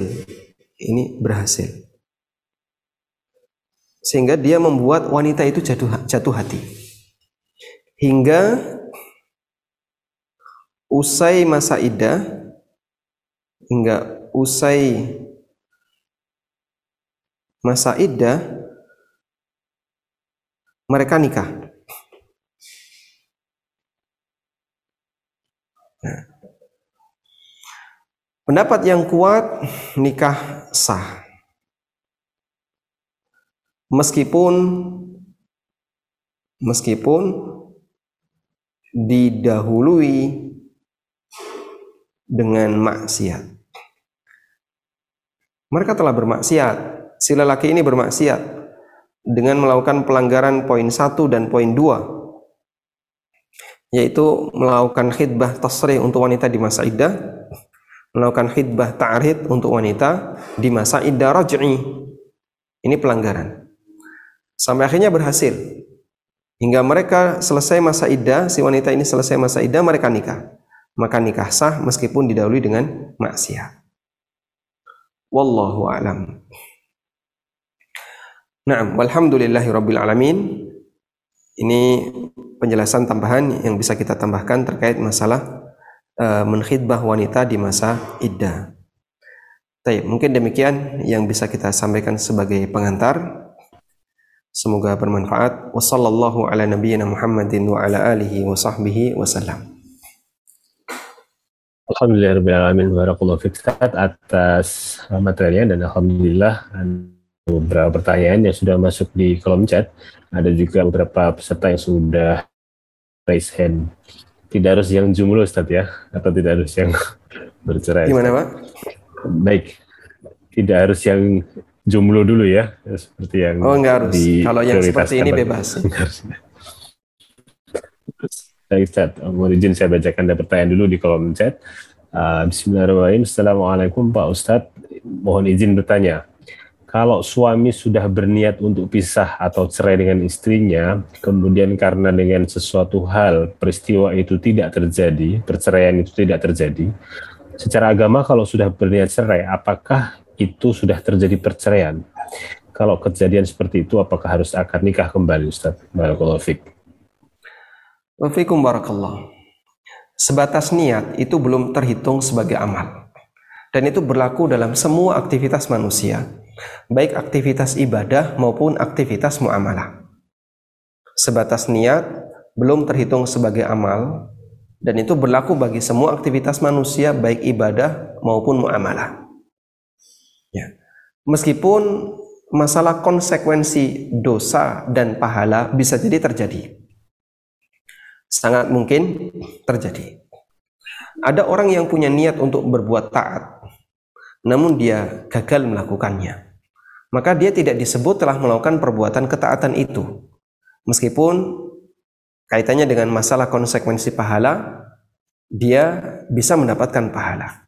Ini berhasil. Sehingga dia membuat wanita itu jatuh jatuh hati. Hingga usai masa iddah hingga usai masa iddah mereka nikah. Nah. Pendapat yang kuat nikah sah. Meskipun meskipun didahului dengan maksiat. Mereka telah bermaksiat. Si lelaki ini bermaksiat dengan melakukan pelanggaran poin 1 dan poin 2 yaitu melakukan khidbah tasrih untuk wanita di masa iddah, melakukan khidbah ta'rid untuk wanita di masa iddah raj'i. Ini pelanggaran. Sampai akhirnya berhasil. Hingga mereka selesai masa iddah, si wanita ini selesai masa iddah, mereka nikah maka nikah sah meskipun didahului dengan maksiat. Wallahu a'lam. Naam, walhamdulillahi rabbil alamin. Ini penjelasan tambahan yang bisa kita tambahkan terkait masalah uh, menkhidbah wanita di masa iddah. Baik, mungkin demikian yang bisa kita sampaikan sebagai pengantar. Semoga bermanfaat. Wassallallahu ala nabiyyina Muhammadin wa ala alihi wa sahbihi wasallam. Alhamdulillahirrahmanirrahim. Barakallahu fiqat atas materialnya dan Alhamdulillah beberapa pertanyaan yang sudah masuk di kolom chat. Ada juga beberapa peserta yang sudah raise hand. Tidak harus yang jumlah Ustaz ya, atau tidak harus yang bercerai. Gimana Pak? Baik, tidak harus yang jumlah dulu ya, seperti yang Oh enggak harus, kalau yang seperti ini bebas. Baik Ustaz, mohon izin saya bacakan ada pertanyaan dulu di kolom chat. Uh, Bismillahirrahmanirrahim. Assalamualaikum Pak Ustadz. Mohon izin bertanya. Kalau suami sudah berniat untuk pisah atau cerai dengan istrinya, kemudian karena dengan sesuatu hal peristiwa itu tidak terjadi, perceraian itu tidak terjadi, secara agama kalau sudah berniat cerai, apakah itu sudah terjadi perceraian? Kalau kejadian seperti itu, apakah harus akad nikah kembali, Ustaz? Barakallahu fiqh. Wafikum barakallah. Sebatas niat itu belum terhitung sebagai amal. Dan itu berlaku dalam semua aktivitas manusia, baik aktivitas ibadah maupun aktivitas muamalah. Sebatas niat belum terhitung sebagai amal dan itu berlaku bagi semua aktivitas manusia baik ibadah maupun muamalah. Ya. Meskipun masalah konsekuensi dosa dan pahala bisa jadi terjadi. Sangat mungkin terjadi. Ada orang yang punya niat untuk berbuat taat, namun dia gagal melakukannya. Maka dia tidak disebut telah melakukan perbuatan ketaatan itu. Meskipun kaitannya dengan masalah konsekuensi pahala, dia bisa mendapatkan pahala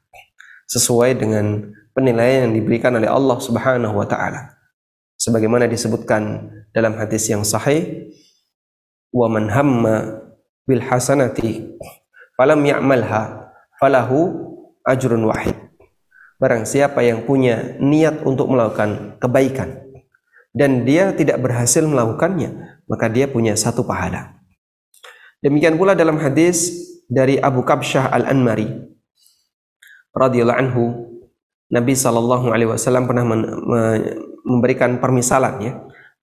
sesuai dengan penilaian yang diberikan oleh Allah Subhanahu wa taala. Sebagaimana disebutkan dalam hadis yang sahih, "Wa man hamma bil hasanati falam ya'malha falahu ajrun wahid." Barang siapa yang punya niat untuk melakukan kebaikan dan dia tidak berhasil melakukannya, maka dia punya satu pahala. Demikian pula dalam hadis dari Abu Kabsyah Al-Anmari radhiyallahu anhu Nabi sallallahu alaihi wasallam pernah memberikan permisalan ya.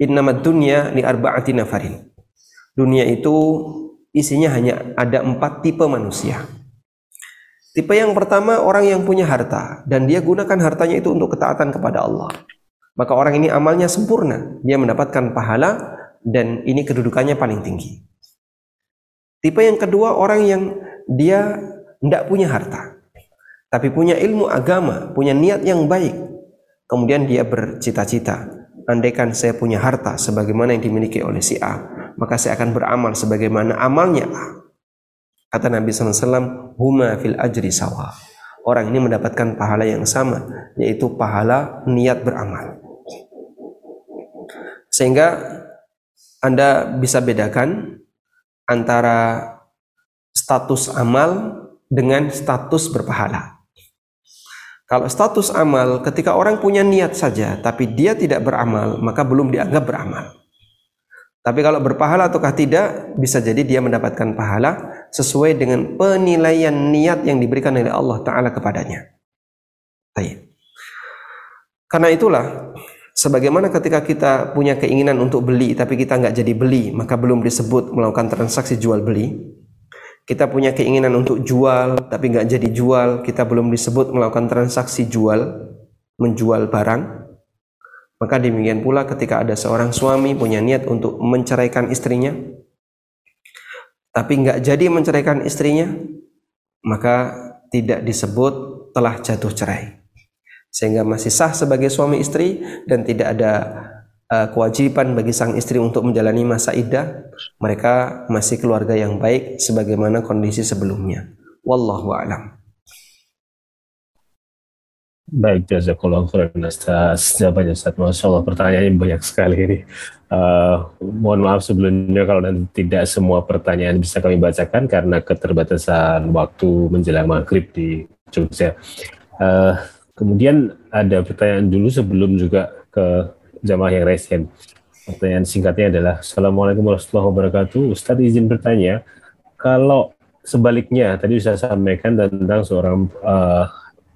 Innamad dunya li arba'ati nafarin. Dunia itu isinya hanya ada empat tipe manusia tipe yang pertama orang yang punya harta. Dan dia gunakan hartanya itu untuk ketaatan kepada Allah. Maka orang ini amalnya sempurna. Dia mendapatkan pahala dan ini kedudukannya paling tinggi. Tipe yang kedua orang yang dia tidak punya harta, tapi punya ilmu agama, punya niat yang baik. Kemudian dia bercita-cita, andaikan saya punya harta sebagaimana yang dimiliki oleh si A, maka saya akan beramal sebagaimana amalnya A. Kata Nabi SAW, huma fil ajri sawa. Orang ini mendapatkan pahala yang sama, yaitu pahala niat beramal. Sehingga Anda bisa bedakan antara status amal dengan status berpahala. Kalau status amal ketika orang punya niat saja tapi dia tidak beramal maka belum dianggap beramal. Tapi kalau berpahala ataukah tidak bisa jadi dia mendapatkan pahala sesuai dengan penilaian niat yang diberikan oleh Allah taala kepadanya. Baik. Karena itulah Sebagaimana ketika kita punya keinginan untuk beli tapi kita nggak jadi beli, maka belum disebut melakukan transaksi jual beli. Kita punya keinginan untuk jual tapi nggak jadi jual, kita belum disebut melakukan transaksi jual, menjual barang. Maka demikian pula ketika ada seorang suami punya niat untuk menceraikan istrinya, tapi nggak jadi menceraikan istrinya, maka tidak disebut telah jatuh cerai. Sehingga masih sah sebagai suami istri dan tidak ada uh, kewajiban bagi sang istri untuk menjalani masa iddah. Mereka masih keluarga yang baik sebagaimana kondisi sebelumnya. Wallahu alam Baik, jazakallah khairan atas jawabannya Ustaz. Masya Allah, pertanyaannya banyak sekali ini. Uh, mohon maaf sebelumnya kalau nanti tidak semua pertanyaan bisa kami bacakan karena keterbatasan waktu menjelang maghrib di Jogja. Uh, Kemudian ada pertanyaan dulu sebelum juga ke jamaah yang resen. Pertanyaan singkatnya adalah, Assalamualaikum warahmatullahi wabarakatuh. Ustadz izin bertanya, kalau sebaliknya tadi saya sampaikan tentang seorang eh,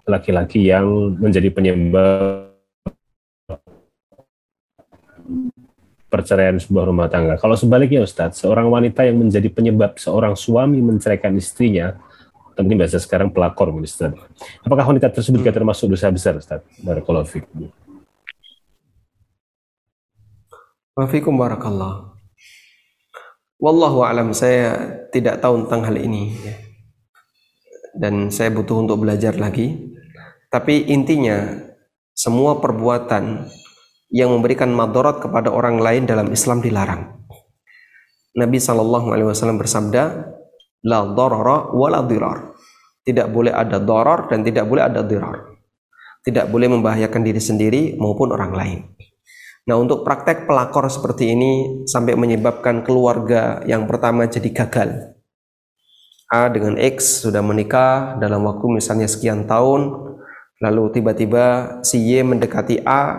laki-laki yang menjadi penyebab perceraian sebuah rumah tangga. Kalau sebaliknya Ustadz, seorang wanita yang menjadi penyebab seorang suami menceraikan istrinya, mungkin bahasa sekarang pelakor Ustaz. Apakah wanita tersebut juga termasuk dosa besar Ustaz? Barakallahu fikum. Wafikum barakallah. Wallahu alam saya tidak tahu tentang hal ini ya. dan saya butuh untuk belajar lagi. Tapi intinya semua perbuatan yang memberikan madarat kepada orang lain dalam Islam dilarang. Nabi Shallallahu Alaihi Wasallam bersabda, la darara wa. Tidak boleh ada darar dan tidak boleh ada dirar. Tidak boleh membahayakan diri sendiri maupun orang lain. Nah, untuk praktek pelakor seperti ini sampai menyebabkan keluarga yang pertama jadi gagal. A dengan X sudah menikah dalam waktu misalnya sekian tahun, lalu tiba-tiba si Y mendekati A,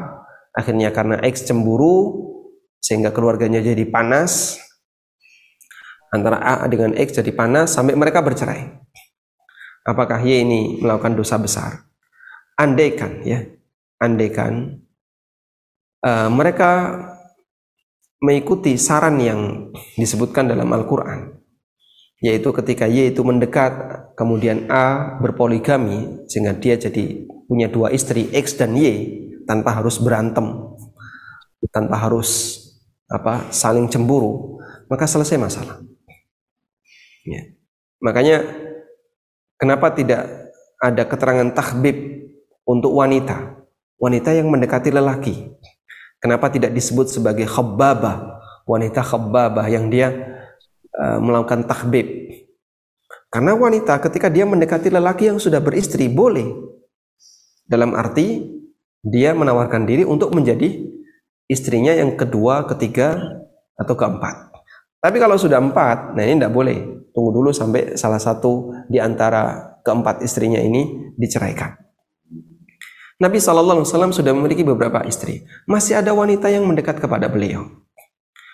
akhirnya karena X cemburu sehingga keluarganya jadi panas, antara A dengan X jadi panas sampai mereka bercerai. Apakah Y ini melakukan dosa besar? Andaikan ya, andaikan uh, mereka mengikuti saran yang disebutkan dalam Al-Quran. yaitu ketika Y itu mendekat kemudian A berpoligami sehingga dia jadi punya dua istri X dan Y tanpa harus berantem. Tanpa harus apa saling cemburu. Maka selesai masalah. Ya. makanya kenapa tidak ada keterangan takbib untuk wanita? Wanita yang mendekati lelaki. Kenapa tidak disebut sebagai khabbabah? Wanita khabbabah yang dia uh, melakukan tahbib. Karena wanita ketika dia mendekati lelaki yang sudah beristri boleh. Dalam arti dia menawarkan diri untuk menjadi istrinya yang kedua, ketiga, atau keempat. Tapi kalau sudah empat, nah ini tidak boleh. Tunggu dulu sampai salah satu di antara keempat istrinya ini diceraikan. Nabi SAW sudah memiliki beberapa istri. Masih ada wanita yang mendekat kepada beliau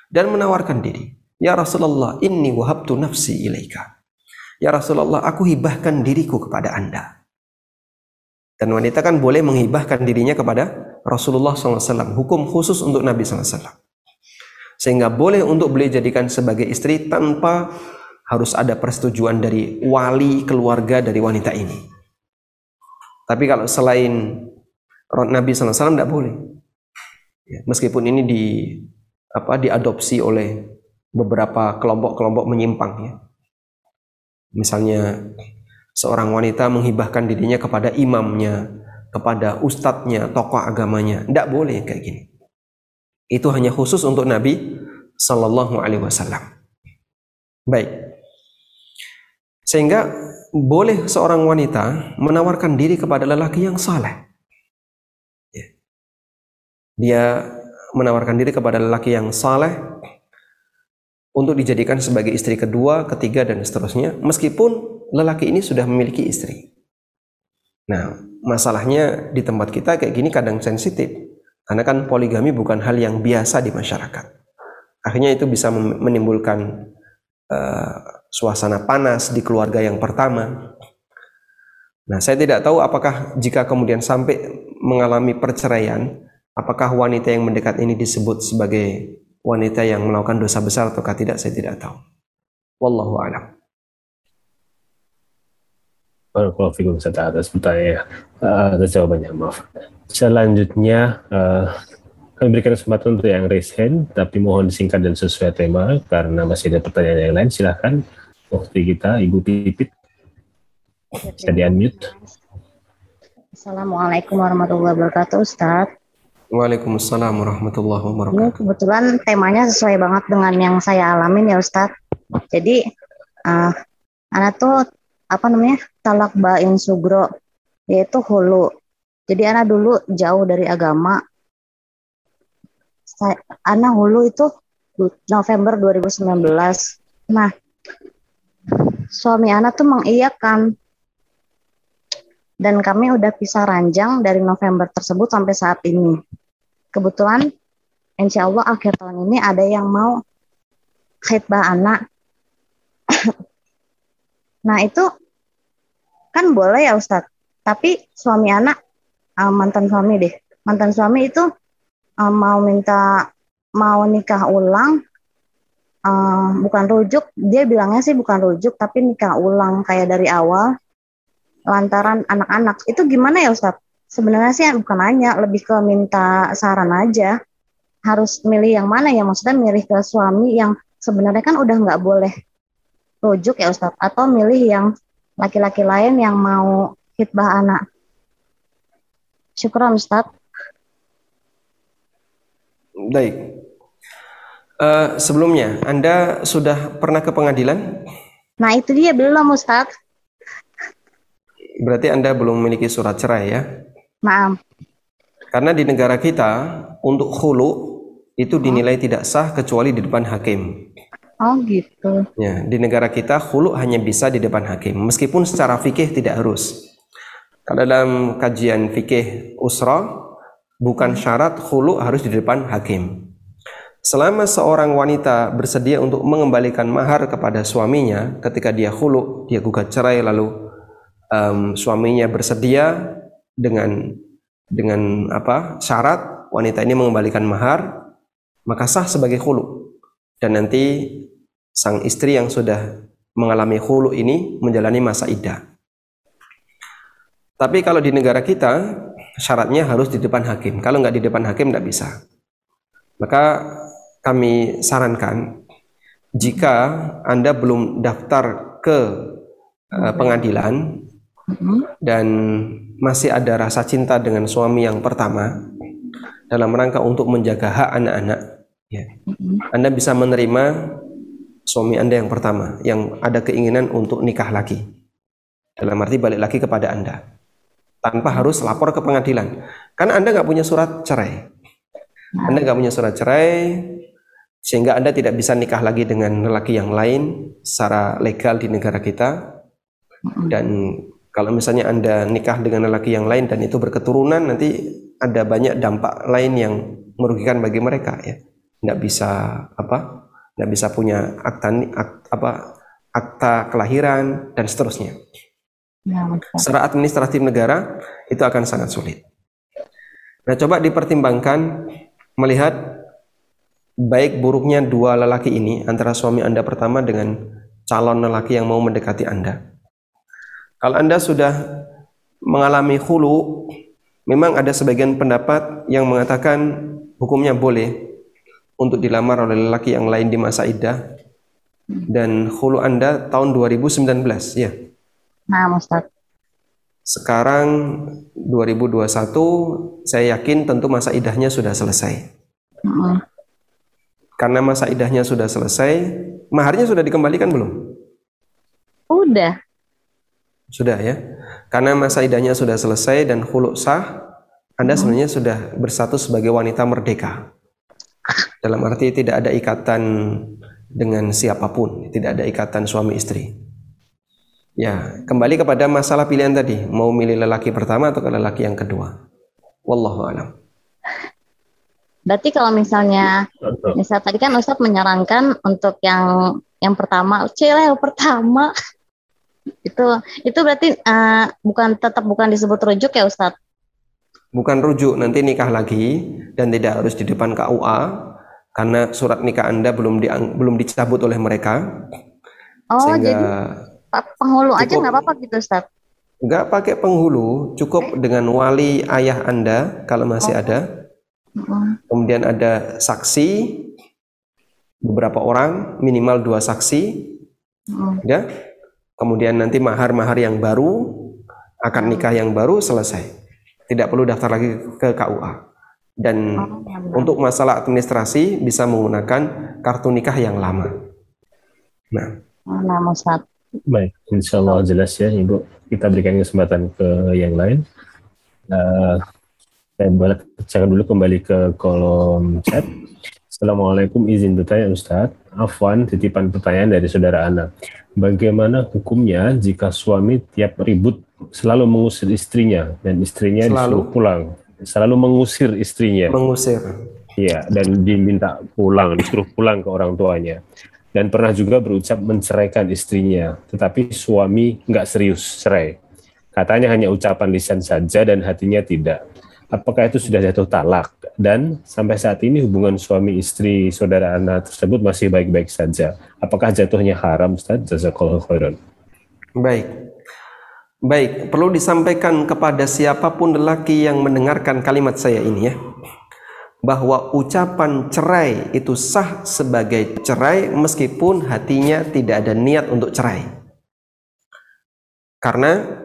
dan menawarkan diri. Ya Rasulullah, inni wahabtu nafsi ilaika. Ya Rasulullah, aku hibahkan diriku kepada anda. Dan wanita kan boleh menghibahkan dirinya kepada Rasulullah SAW. Hukum khusus untuk Nabi SAW. Sehingga boleh untuk beliau jadikan sebagai istri tanpa harus ada persetujuan dari wali keluarga dari wanita ini. Tapi kalau selain Nabi SAW tidak boleh. Ya, meskipun ini di apa diadopsi oleh beberapa kelompok-kelompok menyimpang ya. Misalnya seorang wanita menghibahkan dirinya kepada imamnya, kepada ustadznya, tokoh agamanya. Tidak boleh kayak gini. Itu hanya khusus untuk Nabi Sallallahu Alaihi Wasallam. Baik. Sehingga boleh seorang wanita menawarkan diri kepada lelaki yang saleh. Ya. Dia menawarkan diri kepada lelaki yang saleh untuk dijadikan sebagai istri kedua, ketiga, dan seterusnya, meskipun lelaki ini sudah memiliki istri. Nah, masalahnya di tempat kita kayak gini kadang sensitif, karena kan poligami bukan hal yang biasa di masyarakat. Akhirnya itu bisa menimbulkan uh, suasana panas di keluarga yang pertama. Nah, saya tidak tahu apakah jika kemudian sampai mengalami perceraian, apakah wanita yang mendekat ini disebut sebagai wanita yang melakukan dosa besar ataukah tidak saya tidak tahu. Wallahu a'lam. Barakallahu fikum atas pertanyaan uh, atas jawabannya maaf. Selanjutnya uh, kami berikan kesempatan untuk yang raise hand tapi mohon disingkat dan sesuai tema karena masih ada pertanyaan yang lain silahkan waktu kita Ibu Pipit bisa di unmute. Assalamualaikum warahmatullahi wabarakatuh Ustaz. Waalaikumsalam warahmatullahi wabarakatuh. Ini kebetulan temanya sesuai banget dengan yang saya alamin ya Ustadz. Jadi uh, anak tuh apa namanya talak bain sugro yaitu hulu. Jadi anak dulu jauh dari agama. Saya, anak hulu itu November 2019. Nah, suami anak tuh mengiyakan dan kami udah pisah ranjang dari November tersebut sampai saat ini kebetulan insya Allah akhir tahun ini ada yang mau khidbah anak. nah itu kan boleh ya Ustadz, tapi suami anak uh, mantan suami deh, mantan suami itu uh, mau minta mau nikah ulang, uh, bukan rujuk, dia bilangnya sih bukan rujuk, tapi nikah ulang kayak dari awal, lantaran anak-anak itu gimana ya Ustadz? Sebenarnya sih bukan nanya, lebih ke minta saran aja. Harus milih yang mana ya? Maksudnya milih ke suami yang sebenarnya kan udah nggak boleh rujuk ya Ustadz. Atau milih yang laki-laki lain yang mau hitbah anak. Syukur Ustadz. Baik. Uh, sebelumnya, Anda sudah pernah ke pengadilan? Nah itu dia belum Ustadz. Berarti Anda belum memiliki surat cerai ya? Maaf. Karena di negara kita untuk hulu itu dinilai tidak sah kecuali di depan hakim. Oh gitu. Ya, di negara kita hulu hanya bisa di depan hakim, meskipun secara fikih tidak harus. Kalau dalam kajian fikih usra bukan syarat hulu harus di depan hakim. Selama seorang wanita bersedia untuk mengembalikan mahar kepada suaminya ketika dia hulu, dia gugat cerai lalu um, suaminya bersedia dengan dengan apa syarat wanita ini mengembalikan mahar maka sah sebagai khulu dan nanti sang istri yang sudah mengalami hulu ini menjalani masa iddah. Tapi kalau di negara kita syaratnya harus di depan hakim. Kalau nggak di depan hakim nggak bisa. Maka kami sarankan jika Anda belum daftar ke uh, pengadilan dan masih ada rasa cinta dengan suami yang pertama dalam rangka untuk menjaga hak anak-anak, ya, Anda bisa menerima suami Anda yang pertama yang ada keinginan untuk nikah lagi. Dalam arti balik lagi kepada Anda tanpa harus lapor ke pengadilan. Karena Anda nggak punya surat cerai. Anda nggak punya surat cerai, sehingga Anda tidak bisa nikah lagi dengan lelaki yang lain secara legal di negara kita. Dan kalau misalnya Anda nikah dengan lelaki yang lain dan itu berketurunan, nanti ada banyak dampak lain yang merugikan bagi mereka ya. Nggak bisa apa? Nggak bisa punya akta ak- apa akta kelahiran dan seterusnya. Ya, Ustaz. Secara administratif negara itu akan sangat sulit. Nah, coba dipertimbangkan melihat baik buruknya dua lelaki ini antara suami Anda pertama dengan calon lelaki yang mau mendekati Anda. Kalau Anda sudah mengalami hulu, memang ada sebagian pendapat yang mengatakan hukumnya boleh untuk dilamar oleh lelaki yang lain di masa iddah dan hulu Anda tahun 2019 ya. Nah, Ustaz. Sekarang 2021 saya yakin tentu masa idahnya sudah selesai. Mm-mm. Karena masa idahnya sudah selesai, maharnya sudah dikembalikan belum? Udah. Sudah ya. Karena masa idahnya sudah selesai dan huluk sah, Anda sebenarnya sudah bersatu sebagai wanita merdeka. Dalam arti tidak ada ikatan dengan siapa pun, tidak ada ikatan suami istri. Ya, kembali kepada masalah pilihan tadi, mau milih lelaki pertama atau ke lelaki yang kedua. Wallahu alam. Berarti kalau misalnya misal tadi kan Ustadz menyarankan untuk yang yang pertama, cile yang pertama. Itu itu berarti eh, bukan tetap bukan disebut rujuk ya Ustadz? Bukan rujuk, nanti nikah lagi dan tidak harus di depan KUA karena surat nikah Anda belum diang- belum dicabut oleh mereka. Oh, sehingga jadi Pak penghulu aja cukup- nggak apa-apa gitu Ustadz? nggak pakai penghulu, cukup dengan wali ayah Anda kalau masih ada. Mm-mm. Kemudian ada saksi beberapa orang, minimal dua saksi, ya. Kemudian nanti mahar-mahar yang baru, akad nikah yang baru selesai. Tidak perlu daftar lagi ke KUA. Dan Oh, ya benar. untuk masalah administrasi bisa menggunakan kartu nikah yang lama. Nah, Nah, Ustadz. Baik, insya Allah jelas ya Ibu. Kita berikan kesempatan ke yang lain. Eh, saya boleh bacakan dulu kembali ke kolom chat. Assalamualaikum, izin bertanya Ustadz. Afwan, titipan pertanyaan dari saudara Ana. Bagaimana hukumnya jika suami tiap ribut selalu mengusir istrinya dan istrinya Selalu? disuruh pulang? Selalu mengusir istrinya. mengusir. Iya, dan diminta pulang, disuruh pulang ke orang tuanya. Dan pernah juga berucap menceraikan istrinya, tetapi suami nggak serius cerai. Katanya hanya ucapan lisan saja dan hatinya tidak. Apakah itu sudah jatuh talak? Dan sampai saat ini hubungan suami istri saudara anak tersebut masih baik-baik saja. Apakah jatuhnya haram, Ustaz? Jazakallahu khairan. Baik. Baik, perlu disampaikan kepada siapa pun lelaki yang mendengarkan kalimat saya ini ya. Bahwa ucapan cerai itu sah sebagai cerai meskipun hatinya tidak ada niat untuk cerai. Karena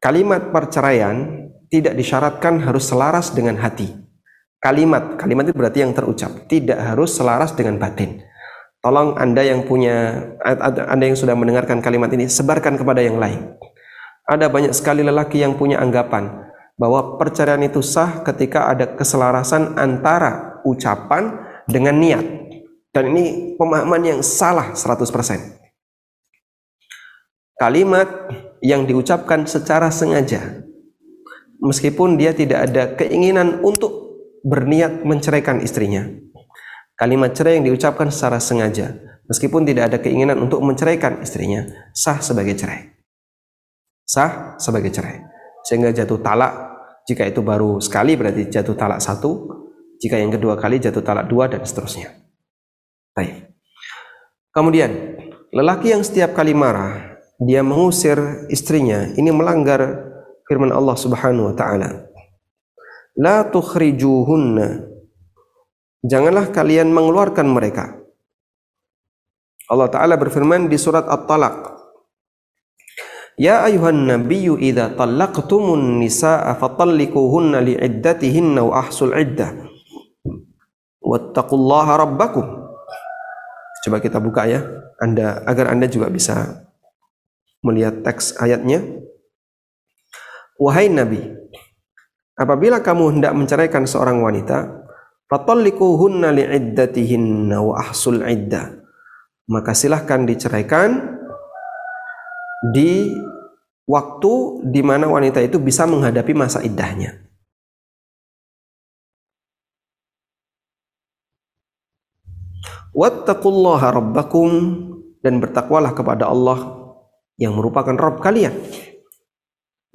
kalimat perceraian tidak disyaratkan harus selaras dengan hati. Kalimat, kalimat itu berarti yang terucap, tidak harus selaras dengan batin. Tolong Anda yang punya Anda yang sudah mendengarkan kalimat ini sebarkan kepada yang lain. Ada banyak sekali lelaki yang punya anggapan bahwa perceraian itu sah ketika ada keselarasan antara ucapan dengan niat. Dan ini pemahaman yang salah 100%. Kalimat yang diucapkan secara sengaja meskipun dia tidak ada keinginan untuk berniat menceraikan istrinya. Kalimat cerai yang diucapkan secara sengaja meskipun tidak ada keinginan untuk menceraikan istrinya sah sebagai cerai sah sebagai cerai. Sehingga jatuh talak jika itu baru sekali berarti jatuh talak satu, jika yang kedua kali jatuh talak dua dan seterusnya. Baik. Kemudian Lelaki yang setiap kali marah dia mengusir istrinya ini melanggar firman Allah Subhanahu wa taala. La tukhrijuhunna. Janganlah kalian mengeluarkan mereka. Allah taala berfirman di surat At-Talaq. Ya ayuhan nabiyyu idza talaqtumun nisaa fatalliquhunna li'iddatihinna wa ahsul iddah. Wattaqullaha rabbakum. Coba kita buka ya, Anda agar Anda juga bisa melihat teks ayatnya. Wahai Nabi, apabila kamu hendak menceraikan seorang wanita, fatalliquhunna li'iddatihinna wa ahsul iddah. Maka silahkan diceraikan di waktu di mana wanita itu bisa menghadapi masa iddahnya. Wattaqullaha rabbakum dan bertakwalah kepada Allah yang merupakan Rabb kalian.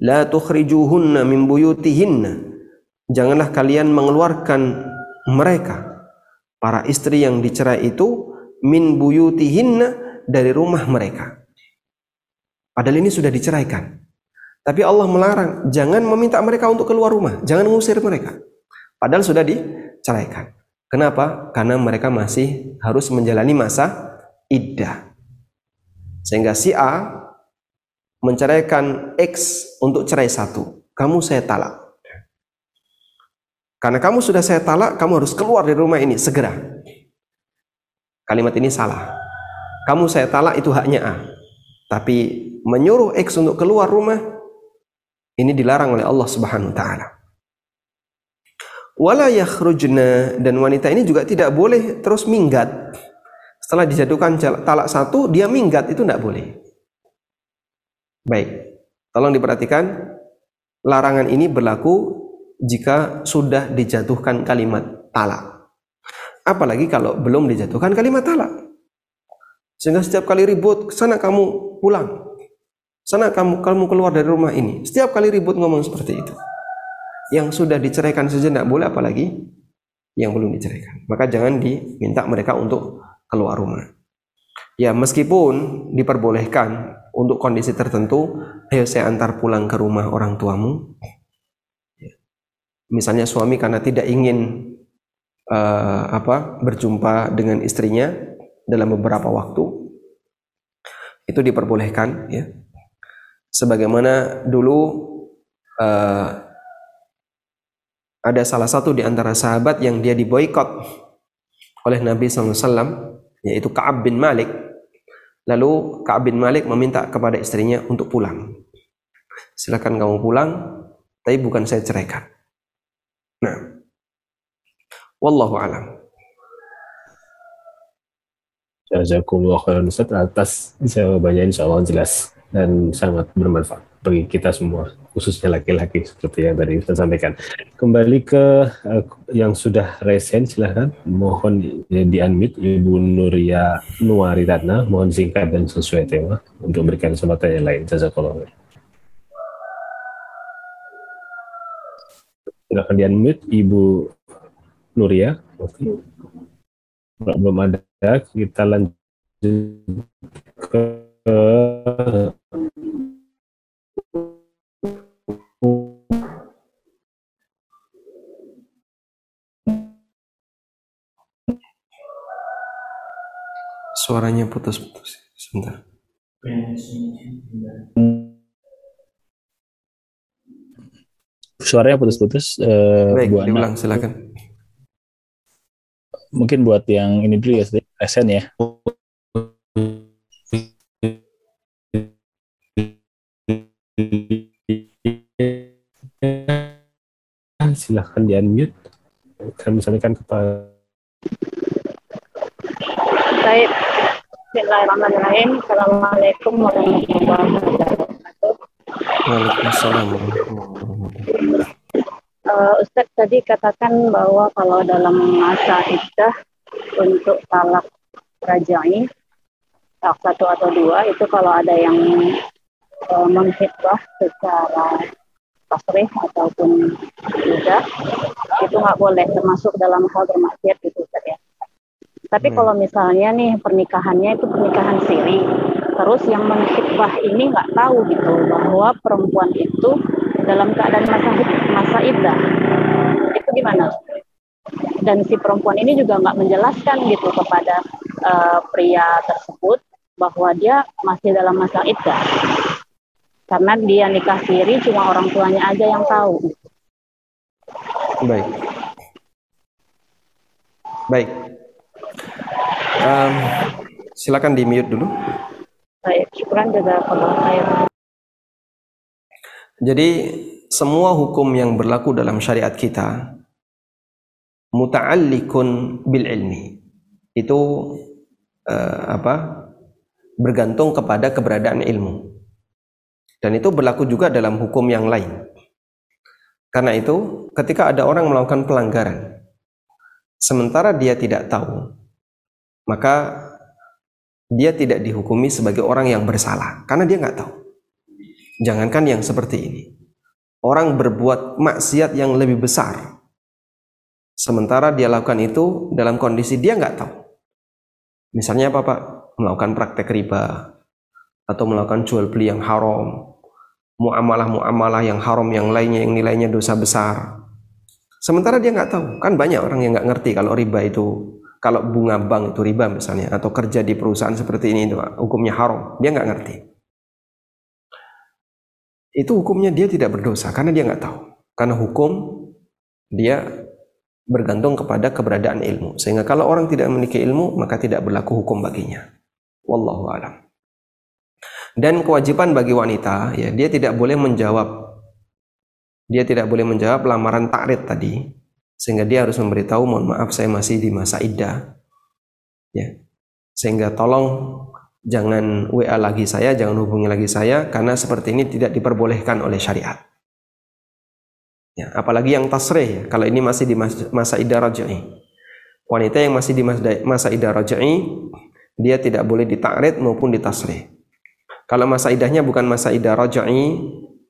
La tukhrijuhunna min buyutihinna. Janganlah kalian mengeluarkan mereka para istri yang dicerai itu min buyutihinna dari rumah mereka. Padahal ini sudah diceraikan. Tapi Allah melarang, jangan meminta mereka untuk keluar rumah, jangan mengusir mereka. Padahal sudah diceraikan. Kenapa? Karena mereka masih harus menjalani masa iddah. Sehingga si A menceraikan X untuk cerai satu. Kamu saya talak. Karena kamu sudah saya talak, kamu harus keluar dari rumah ini segera. Kalimat ini salah. Kamu saya talak itu haknya A. Tapi menyuruh X untuk keluar rumah ini dilarang oleh Allah Subhanahu wa taala. Wala yakhrujna dan wanita ini juga tidak boleh terus minggat. Setelah dijatuhkan talak satu, dia minggat itu tidak boleh. Baik, tolong diperhatikan larangan ini berlaku jika sudah dijatuhkan kalimat talak. Apalagi kalau belum dijatuhkan kalimat talak. Sehingga setiap kali ribut, sana kamu pulang. Sana kamu kamu keluar dari rumah ini. Setiap kali ribut ngomong seperti itu. Yang sudah diceraikan tidak boleh apalagi yang belum diceraikan. Maka jangan diminta mereka untuk keluar rumah. Ya meskipun diperbolehkan untuk kondisi tertentu, ayo saya antar pulang ke rumah orang tuamu. Misalnya suami karena tidak ingin uh, apa berjumpa dengan istrinya dalam beberapa waktu, itu diperbolehkan ya. Sebagaimana dulu uh, ada salah satu di antara sahabat yang dia diboykot oleh Nabi SAW, yaitu Kaab bin Malik Lalu Ka'ab bin Malik meminta kepada istrinya untuk pulang. Silakan kamu pulang, tapi bukan saya ceraikan. Nah, wallahu alam. Jazakumullah khairan Ustaz atas jawabannya insya Allah jelas dan sangat bermanfaat bagi kita semua, khususnya laki-laki seperti yang tadi saya sampaikan. Kembali ke uh, yang sudah resen, silahkan. Mohon di unmute Ibu Nuria Nuaritatna, mohon singkat dan sesuai tema untuk memberikan kesempatan yang lain. Jazakallah. Silahkan di unmute Ibu Nuria. Oke. Belum ada, kita lanjut ke Suaranya putus-putus. Sebentar. Suaranya putus-putus. Uh, Baik, Bu diulang silakan. Mungkin buat yang ini dulu ya, SN ya. silahkan di unmute kami sampaikan kepada Baik. Bismillahirrahmanirrahim. Assalamualaikum warahmatullahi wabarakatuh. Waalaikumsalam uh, Ustadz tadi katakan bahwa kalau dalam masa iddah untuk talak rajai talak satu atau dua itu kalau ada yang uh, menghitbah secara tasrih ataupun tidak itu nggak boleh termasuk dalam hal bermaksiat itu Ustaz ya. Tapi Hmm. kalau misalnya nih pernikahannya itu pernikahan siri, terus yang menkhitbah ini nggak tahu gitu bahwa perempuan itu dalam keadaan masa masa iddah, itu gimana? Dan si perempuan ini juga nggak menjelaskan gitu kepada eh, pria tersebut bahwa dia masih dalam masa iddah. Karena dia nikah siri cuma orang tuanya aja yang tahu. Baik. Baik. Em, silakan di mute dulu. Baik, syukuran jazakallah khair. Jadi semua hukum yang berlaku dalam syariat kita muta'alliqun bil ilmi. Itu eh, apa? bergantung kepada keberadaan ilmu. Dan itu berlaku juga dalam hukum yang lain. Karena itu, ketika ada orang melakukan pelanggaran, sementara dia tidak tahu, maka dia tidak dihukumi sebagai orang yang bersalah, karena dia nggak tahu. Jangankan yang seperti ini, orang berbuat maksiat yang lebih besar, sementara dia lakukan itu dalam kondisi dia nggak tahu. Misalnya apa pak? Melakukan praktek riba, atau melakukan jual beli yang haram, muamalah-muamalah yang haram yang lainnya yang nilainya dosa besar. Sementara dia nggak tahu, kan banyak orang yang nggak ngerti kalau riba itu, kalau bunga bank itu riba misalnya, atau kerja di perusahaan seperti ini itu hukumnya haram, dia nggak ngerti. Itu hukumnya dia tidak berdosa karena dia nggak tahu. Karena hukum dia bergantung kepada keberadaan ilmu. Sehingga kalau orang tidak memiliki ilmu, maka tidak berlaku hukum baginya. Wallahu alam. Dan kewajiban bagi wanita, ya dia tidak boleh menjawab dia tidak boleh menjawab lamaran takrid tadi sehingga dia harus memberitahu mohon maaf saya masih di masa iddah ya. Sehingga tolong jangan WA lagi saya jangan hubungi lagi saya karena seperti ini tidak diperbolehkan oleh syariat. Ya apalagi yang tasrih ya, kalau ini masih di mas- masa iddah raj'i wanita yang masih di mas- masa iddah raj'i dia tidak boleh ditakrid maupun ditasrih. Kalau masa iddahnya bukan masa iddah raj'i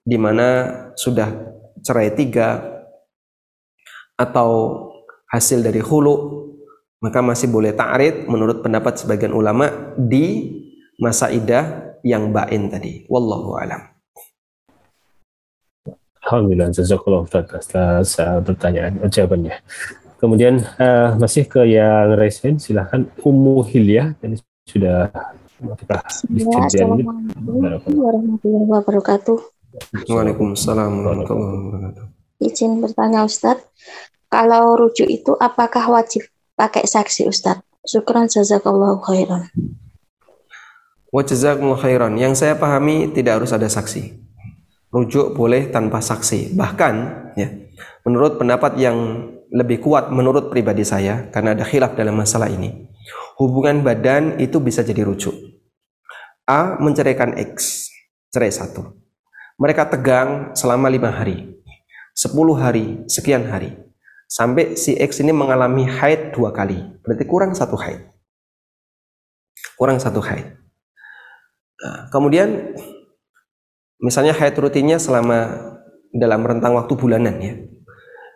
di mana sudah cerai tiga atau hasil dari hulu maka masih boleh ta'rid menurut pendapat sebagian ulama di masa idah yang bain tadi. Wallahu alam. Alhamdulillah, jazakallah atas uh, pertanyaan jawabannya. Kemudian uh, masih ke yang resen, silahkan Ummu Hilyah dan sudah Ya, disediakan Assalamualaikum warahmatullahi wabarakatuh. Waalaikumsalam warahmatullahi wabarakatuh Izin bertanya Ustadz, kalau rujuk itu apakah wajib pakai saksi Ustadz? Syukran jazakallahu khairan. wa jazakumullah khairan. Yang saya pahami tidak harus ada saksi. Rujuk boleh tanpa saksi. Bahkan ya menurut pendapat yang lebih kuat menurut pribadi saya karena ada khilaf dalam masalah ini hubungan badan itu bisa jadi rujuk. A menceraikan X cerai satu. Mereka tegang selama lima hari 10 hari sekian hari sampai si X ini mengalami haid dua kali berarti kurang satu haid kurang satu haid Nah, kemudian misalnya haid rutinnya selama dalam rentang waktu bulanan ya.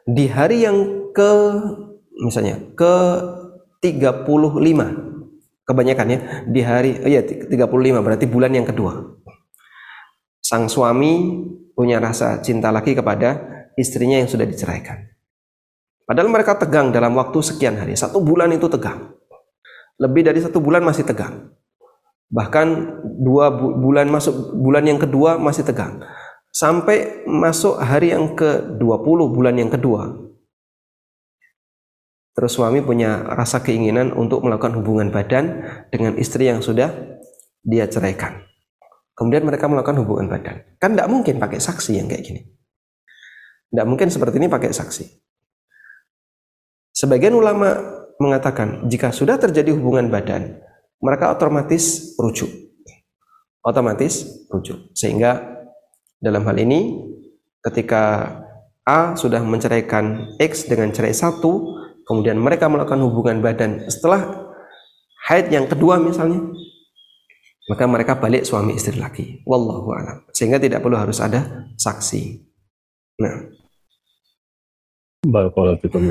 Di hari yang ke misalnya ke 35 kebanyakan ya di hari oh ya 35 berarti bulan yang kedua. Sang suami punya rasa cinta lagi kepada istrinya yang sudah diceraikan. Padahal mereka tegang dalam waktu sekian hari. Satu bulan itu tegang. Lebih dari satu bulan masih tegang bahkan dua bu- bulan masuk bulan yang kedua masih tegang sampai masuk hari yang ke-20 bulan yang kedua terus suami punya rasa keinginan untuk melakukan hubungan badan dengan istri yang sudah dia ceraikan kemudian mereka melakukan hubungan badan kan tidak mungkin pakai saksi yang kayak gini tidak mungkin seperti ini pakai saksi sebagian ulama mengatakan jika sudah terjadi hubungan badan mereka otomatis rujuk. Otomatis rujuk. Sehingga dalam hal ini ketika A sudah menceraikan X dengan cerai satu, kemudian mereka melakukan hubungan badan setelah haid yang kedua misalnya, maka mereka balik suami istri lagi. Wallahu a'lam. Sehingga tidak perlu harus ada saksi. Nah.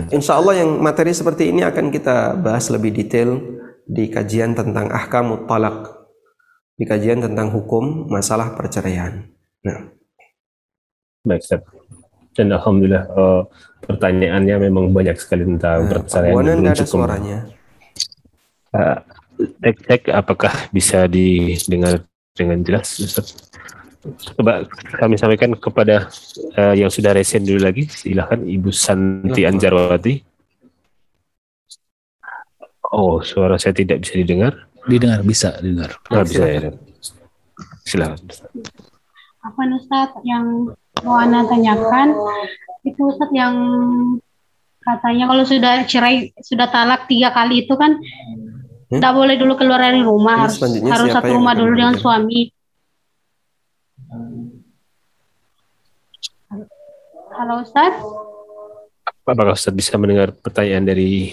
Insya Allah yang materi seperti ini akan kita bahas lebih detail di kajian tentang ahkamut talak, di kajian tentang hukum masalah perceraian. Nah, Baik, Ustaz. Dan alhamdulillah eh, pertanyaannya memang banyak sekali tentang nah perceraian Pak ada cukup. suaranya. Eh, cek cek apakah bisa didengar dengan jelas Ustaz? Coba kami sampaikan kepada eh, yang sudah resen dulu lagi. Silahkan Ibu Santi Silakan. Anjarwati. Oh, suara saya tidak bisa didengar. Didengar bisa didengar. Nggak bisa ya. Silakan. apa nih Ustadz yang mau Ana tanyakan itu Ustadz yang katanya kalau sudah cerai sudah talak tiga kali itu kan tidak boleh dulu keluar dari Ini rumah harus harus satu rumah dulu dengan suami halo Ustadz Apakah Ustaz bisa mendengar pertanyaan dari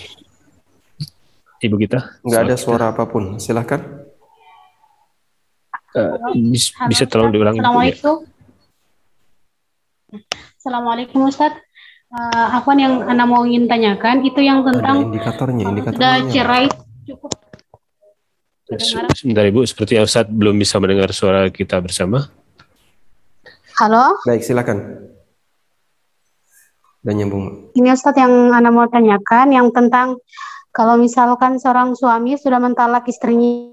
Ibu kita? Nggak ada Soal- suara apa pun. Silahkan. Eh, bis- Halo, bisa tolong Ustadz. diulangi? Ya? Assalamualaikum Assalamualaikum Ustadz Eh, apa yang Ana mau ingin tanyakan itu yang Ada tentang indikatornya. kalau Indikatornya. sudah cerai cukup Se- Sebentar Ibu, sepertinya Ustaz belum bisa mendengar suara kita bersama. halo Baik, silakan. Dan nyambung. Ini Ustadz yang Anda mau tanyakan yang tentang kalau misalkan seorang suami sudah mentalak istrinya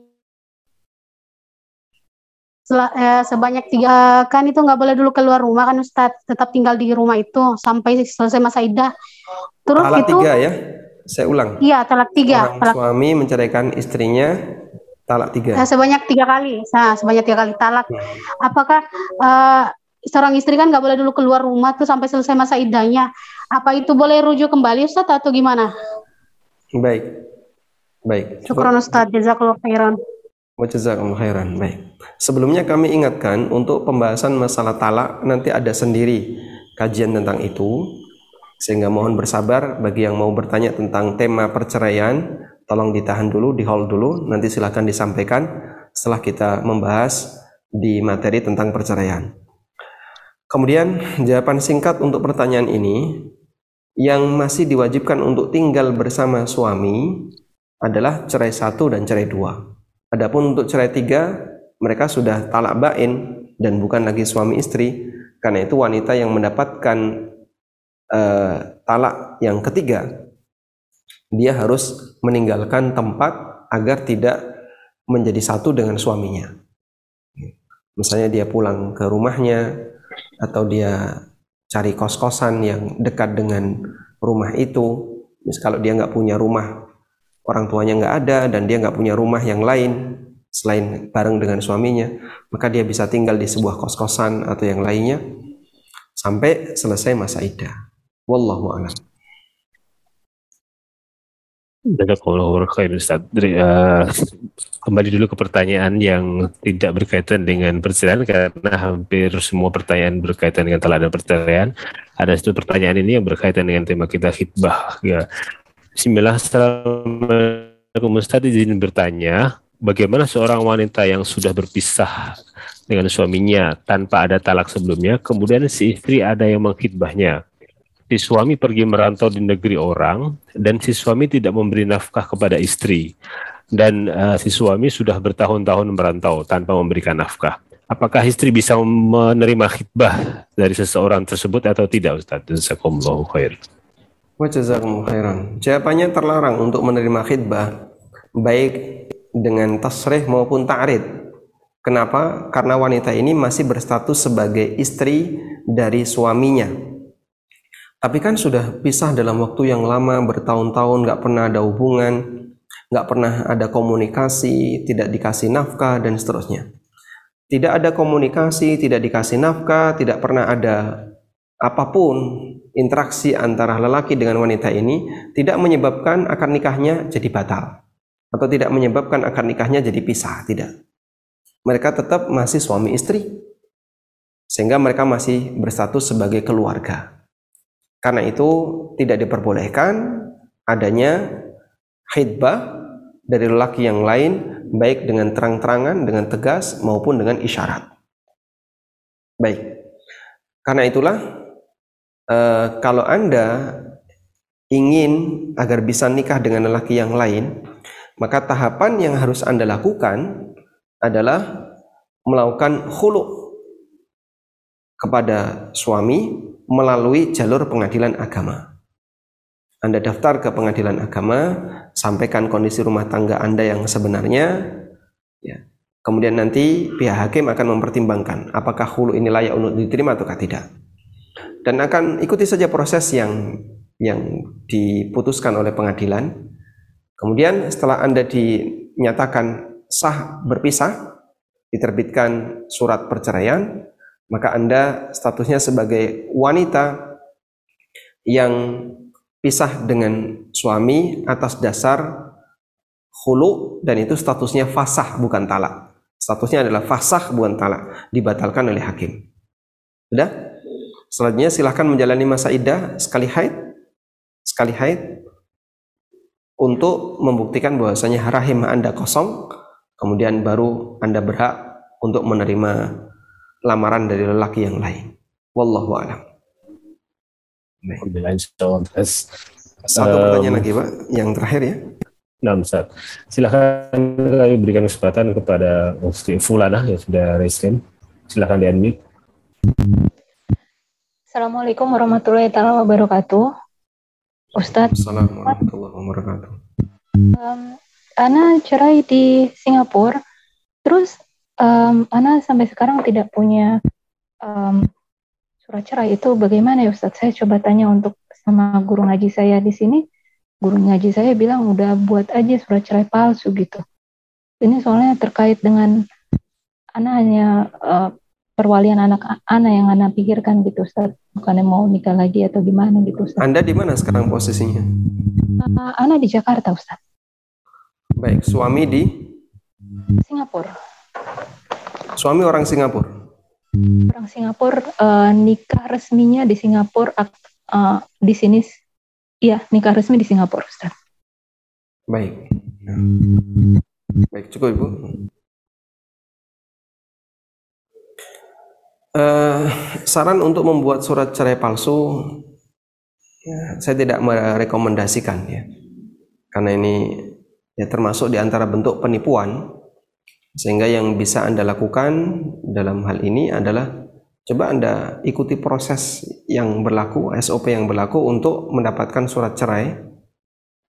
eh, sebanyak tiga kan itu nggak boleh dulu keluar rumah kan Ustadz tetap tinggal di rumah itu sampai selesai masa idah terus Talak itu tiga ya. Saya ulang. iya talak tiga Orang talak suami menceraikan istrinya talak tiga. eh, sebanyak tiga kali nah sebanyak tiga kali talak apakah eh, seorang istri kan nggak boleh dulu keluar rumah tuh sampai selesai masa idahnya apa itu boleh rujuk kembali Ustadz atau gimana Baik. Baik. Syukron Ustadz jazakallahu khairan Wajazakumullah khairan. Baik. Sebelumnya kami ingatkan untuk pembahasan masalah talak nanti ada sendiri kajian tentang itu. Sehingga mohon bersabar bagi yang mau bertanya tentang tema perceraian, tolong ditahan dulu, di hold dulu, nanti silahkan disampaikan setelah kita membahas di materi tentang perceraian. Kemudian jawaban singkat untuk pertanyaan ini, yang masih diwajibkan untuk tinggal bersama suami adalah cerai satu dan cerai dua. Adapun untuk cerai tiga, mereka sudah talak bain dan bukan lagi suami istri. Karena itu wanita yang mendapatkan eh, talak yang ketiga, dia harus meninggalkan tempat agar tidak menjadi satu dengan suaminya. Misalnya dia pulang ke rumahnya atau dia cari kos-kosan yang dekat dengan rumah itu. Mis kalau dia nggak punya rumah orang tuanya nggak ada dan dia nggak punya rumah yang lain selain bareng dengan suaminya, maka dia bisa tinggal di sebuah kos-kosan atau yang lainnya sampai selesai masa iddah. Wallahu a'lam. Jazakallahu khair Ustaz. Eh, kembali dulu ke pertanyaan yang tidak berkaitan dengan perceraian karena hampir semua pertanyaan berkaitan dengan talak dan perceraian. Ada satu pertanyaan ini yang berkaitan dengan tema kita khidbah. Ya. Bismillah, Assalamualaikum Ustaz izin bertanya, bagaimana seorang wanita yang sudah berpisah dengan suaminya tanpa ada talak sebelumnya, kemudian si istri ada yang mengkhidbahnya si suami pergi merantau di negeri orang dan si suami tidak memberi nafkah kepada istri dan eh, si suami sudah bertahun-tahun merantau tanpa memberikan nafkah. Apakah istri bisa menerima khidbah dari seseorang tersebut atau tidak Ustaz? Jazakumullahu khair. Khairan. Jawabannya terlarang untuk menerima khidbah baik dengan tasrih maupun ta'rid. Kenapa? Karena wanita ini masih berstatus sebagai istri dari suaminya. Tapi kan sudah pisah dalam waktu yang lama, bertahun-tahun, nggak pernah ada hubungan, nggak pernah ada komunikasi, tidak dikasih nafkah, dan seterusnya. Tidak ada komunikasi, tidak dikasih nafkah, tidak pernah ada apa pun interaksi antara lelaki dengan wanita ini tidak menyebabkan akad nikahnya jadi batal atau tidak menyebabkan akad nikahnya jadi pisah, tidak. Mereka tetap masih suami istri sehingga mereka masih berstatus sebagai keluarga. Karena itu tidak diperbolehkan adanya khidbah dari lelaki yang lain baik dengan terang-terangan, dengan tegas maupun dengan isyarat. Baik. Karena itulah eh, kalau Anda ingin agar bisa nikah dengan lelaki yang lain, maka tahapan yang harus Anda lakukan adalah melakukan khulu kepada suami melalui jalur pengadilan agama. Anda daftar ke pengadilan agama, sampaikan kondisi rumah tangga Anda yang sebenarnya, ya. Kemudian nanti pihak hakim akan mempertimbangkan apakah hulu ini layak untuk diterima atau tidak. Dan akan ikuti saja proses yang yang diputuskan oleh pengadilan. Kemudian setelah Anda dinyatakan sah berpisah, diterbitkan surat perceraian, maka Anda statusnya sebagai wanita yang pisah dengan suami atas dasar hulu dan itu statusnya fasah bukan talak. Statusnya adalah fasah bukan talak, dibatalkan oleh hakim. Sudah? Selanjutnya silahkan menjalani masa iddah sekali haid, sekali haid untuk membuktikan bahwasanya rahim Anda kosong, kemudian baru Anda berhak untuk menerima lamaran dari lelaki yang lain. Wallahu a'lam. Satu Um, pertanyaan lagi, Pak, yang terakhir ya. Nah, Ustaz. Silahkan kami berikan kesempatan kepada Ustaz Fulana yang sudah raise hand. Silahkan di unmute. Assalamualaikum warahmatullahi taala wabarakatuh. Ustadz, Assalamualaikum warahmatullahi wabarakatuh. um, Ana cerai di Singapura, terus um, Ana sampai sekarang tidak punya um, surat cerai itu bagaimana ya Ustadz? Saya coba tanya untuk sama guru ngaji saya di sini. Guru ngaji saya bilang udah buat aja surat cerai palsu gitu. Ini soalnya terkait dengan Ana hanya uh, perwalian anak Ana yang Ana pikirkan gitu Ustadz. Bukannya mau nikah lagi atau gimana gitu Ustadz. Anda di mana sekarang posisinya? Uh, Ana di Jakarta Ustadz. Baik, suami di Singapura. Suami orang Singapura. Orang Singapura eh, nikah resminya di Singapura eh, di sini iya nikah resmi di Singapura Ustaz. Baik. Baik, cukup Ibu. Eh, saran untuk membuat surat cerai palsu, ya, saya tidak merekomendasikan ya, karena ini ya termasuk di antara bentuk penipuan, sehingga yang bisa anda lakukan dalam hal ini adalah coba anda ikuti proses yang berlaku, SOP yang berlaku untuk mendapatkan surat cerai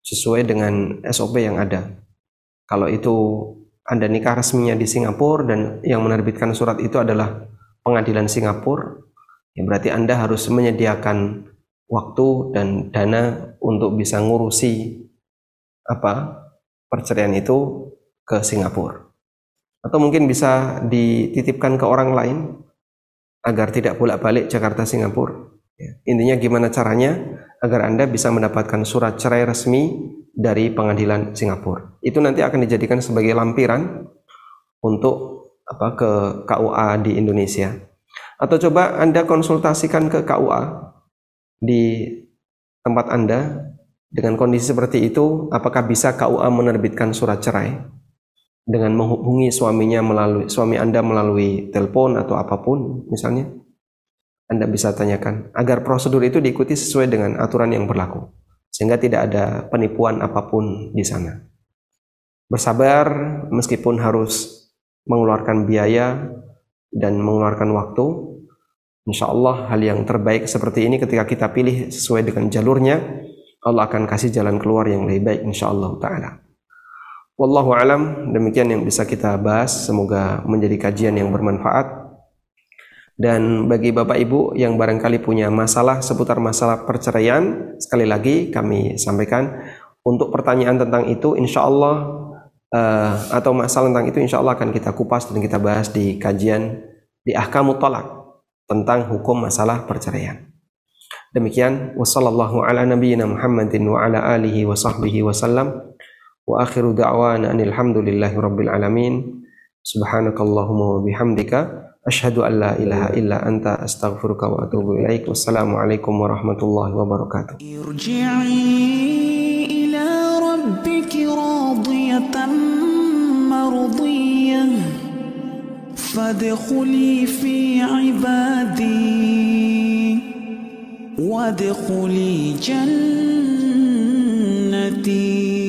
sesuai dengan SOP yang ada. Kalau itu Anda nikah resminya di Singapura dan yang menerbitkan surat itu adalah pengadilan Singapura, ya berarti Anda harus menyediakan waktu dan dana untuk bisa ngurusi apa perceraian itu ke Singapura. Atau mungkin bisa dititipkan ke orang lain agar tidak bolak-balik Jakarta Singapura. Ya, Intinya gimana caranya agar Anda bisa mendapatkan surat cerai resmi dari pengadilan Singapura. Itu nanti akan dijadikan sebagai lampiran untuk apa ke KUA di Indonesia. Atau coba Anda konsultasikan ke KUA di tempat Anda dengan kondisi seperti itu, apakah bisa KUA menerbitkan surat cerai dengan menghubungi suaminya melalui suami Anda melalui telepon atau apa pun misalnya? Anda bisa tanyakan agar prosedur itu diikuti sesuai dengan aturan yang berlaku sehingga tidak ada penipuan apa pun di sana. Bersabar meskipun harus mengeluarkan biaya dan mengeluarkan waktu. Insya Allah hal yang terbaik seperti ini ketika kita pilih sesuai dengan jalurnya, Allah akan kasih jalan keluar yang lebih baik insya Allah Ta'ala. Wallahu alam, demikian yang bisa kita bahas. Semoga menjadi kajian yang bermanfaat. Dan bagi Bapak Ibu yang barangkali punya masalah seputar masalah perceraian, sekali lagi kami sampaikan untuk pertanyaan tentang itu, insya Allah eh, atau masalah tentang itu, insya Allah akan kita kupas dan kita bahas di kajian di Ahkamut Talak tentang hukum masalah perceraian. Demikian wassallallahu ala nabiyyina Muhammadin wa ala alihi wa sahbihi wasallam وآخر دعوانا أن الحمد لله رب العالمين. سبحانك اللهم وبحمدك أشهد أن لا إله إلا أنت أستغفرك وأتوب إليك. والسلام عليكم ورحمة الله وبركاته. ارجعي إلى ربك راضية مرضية. فادخلي في عبادي. وادخلي جنتي.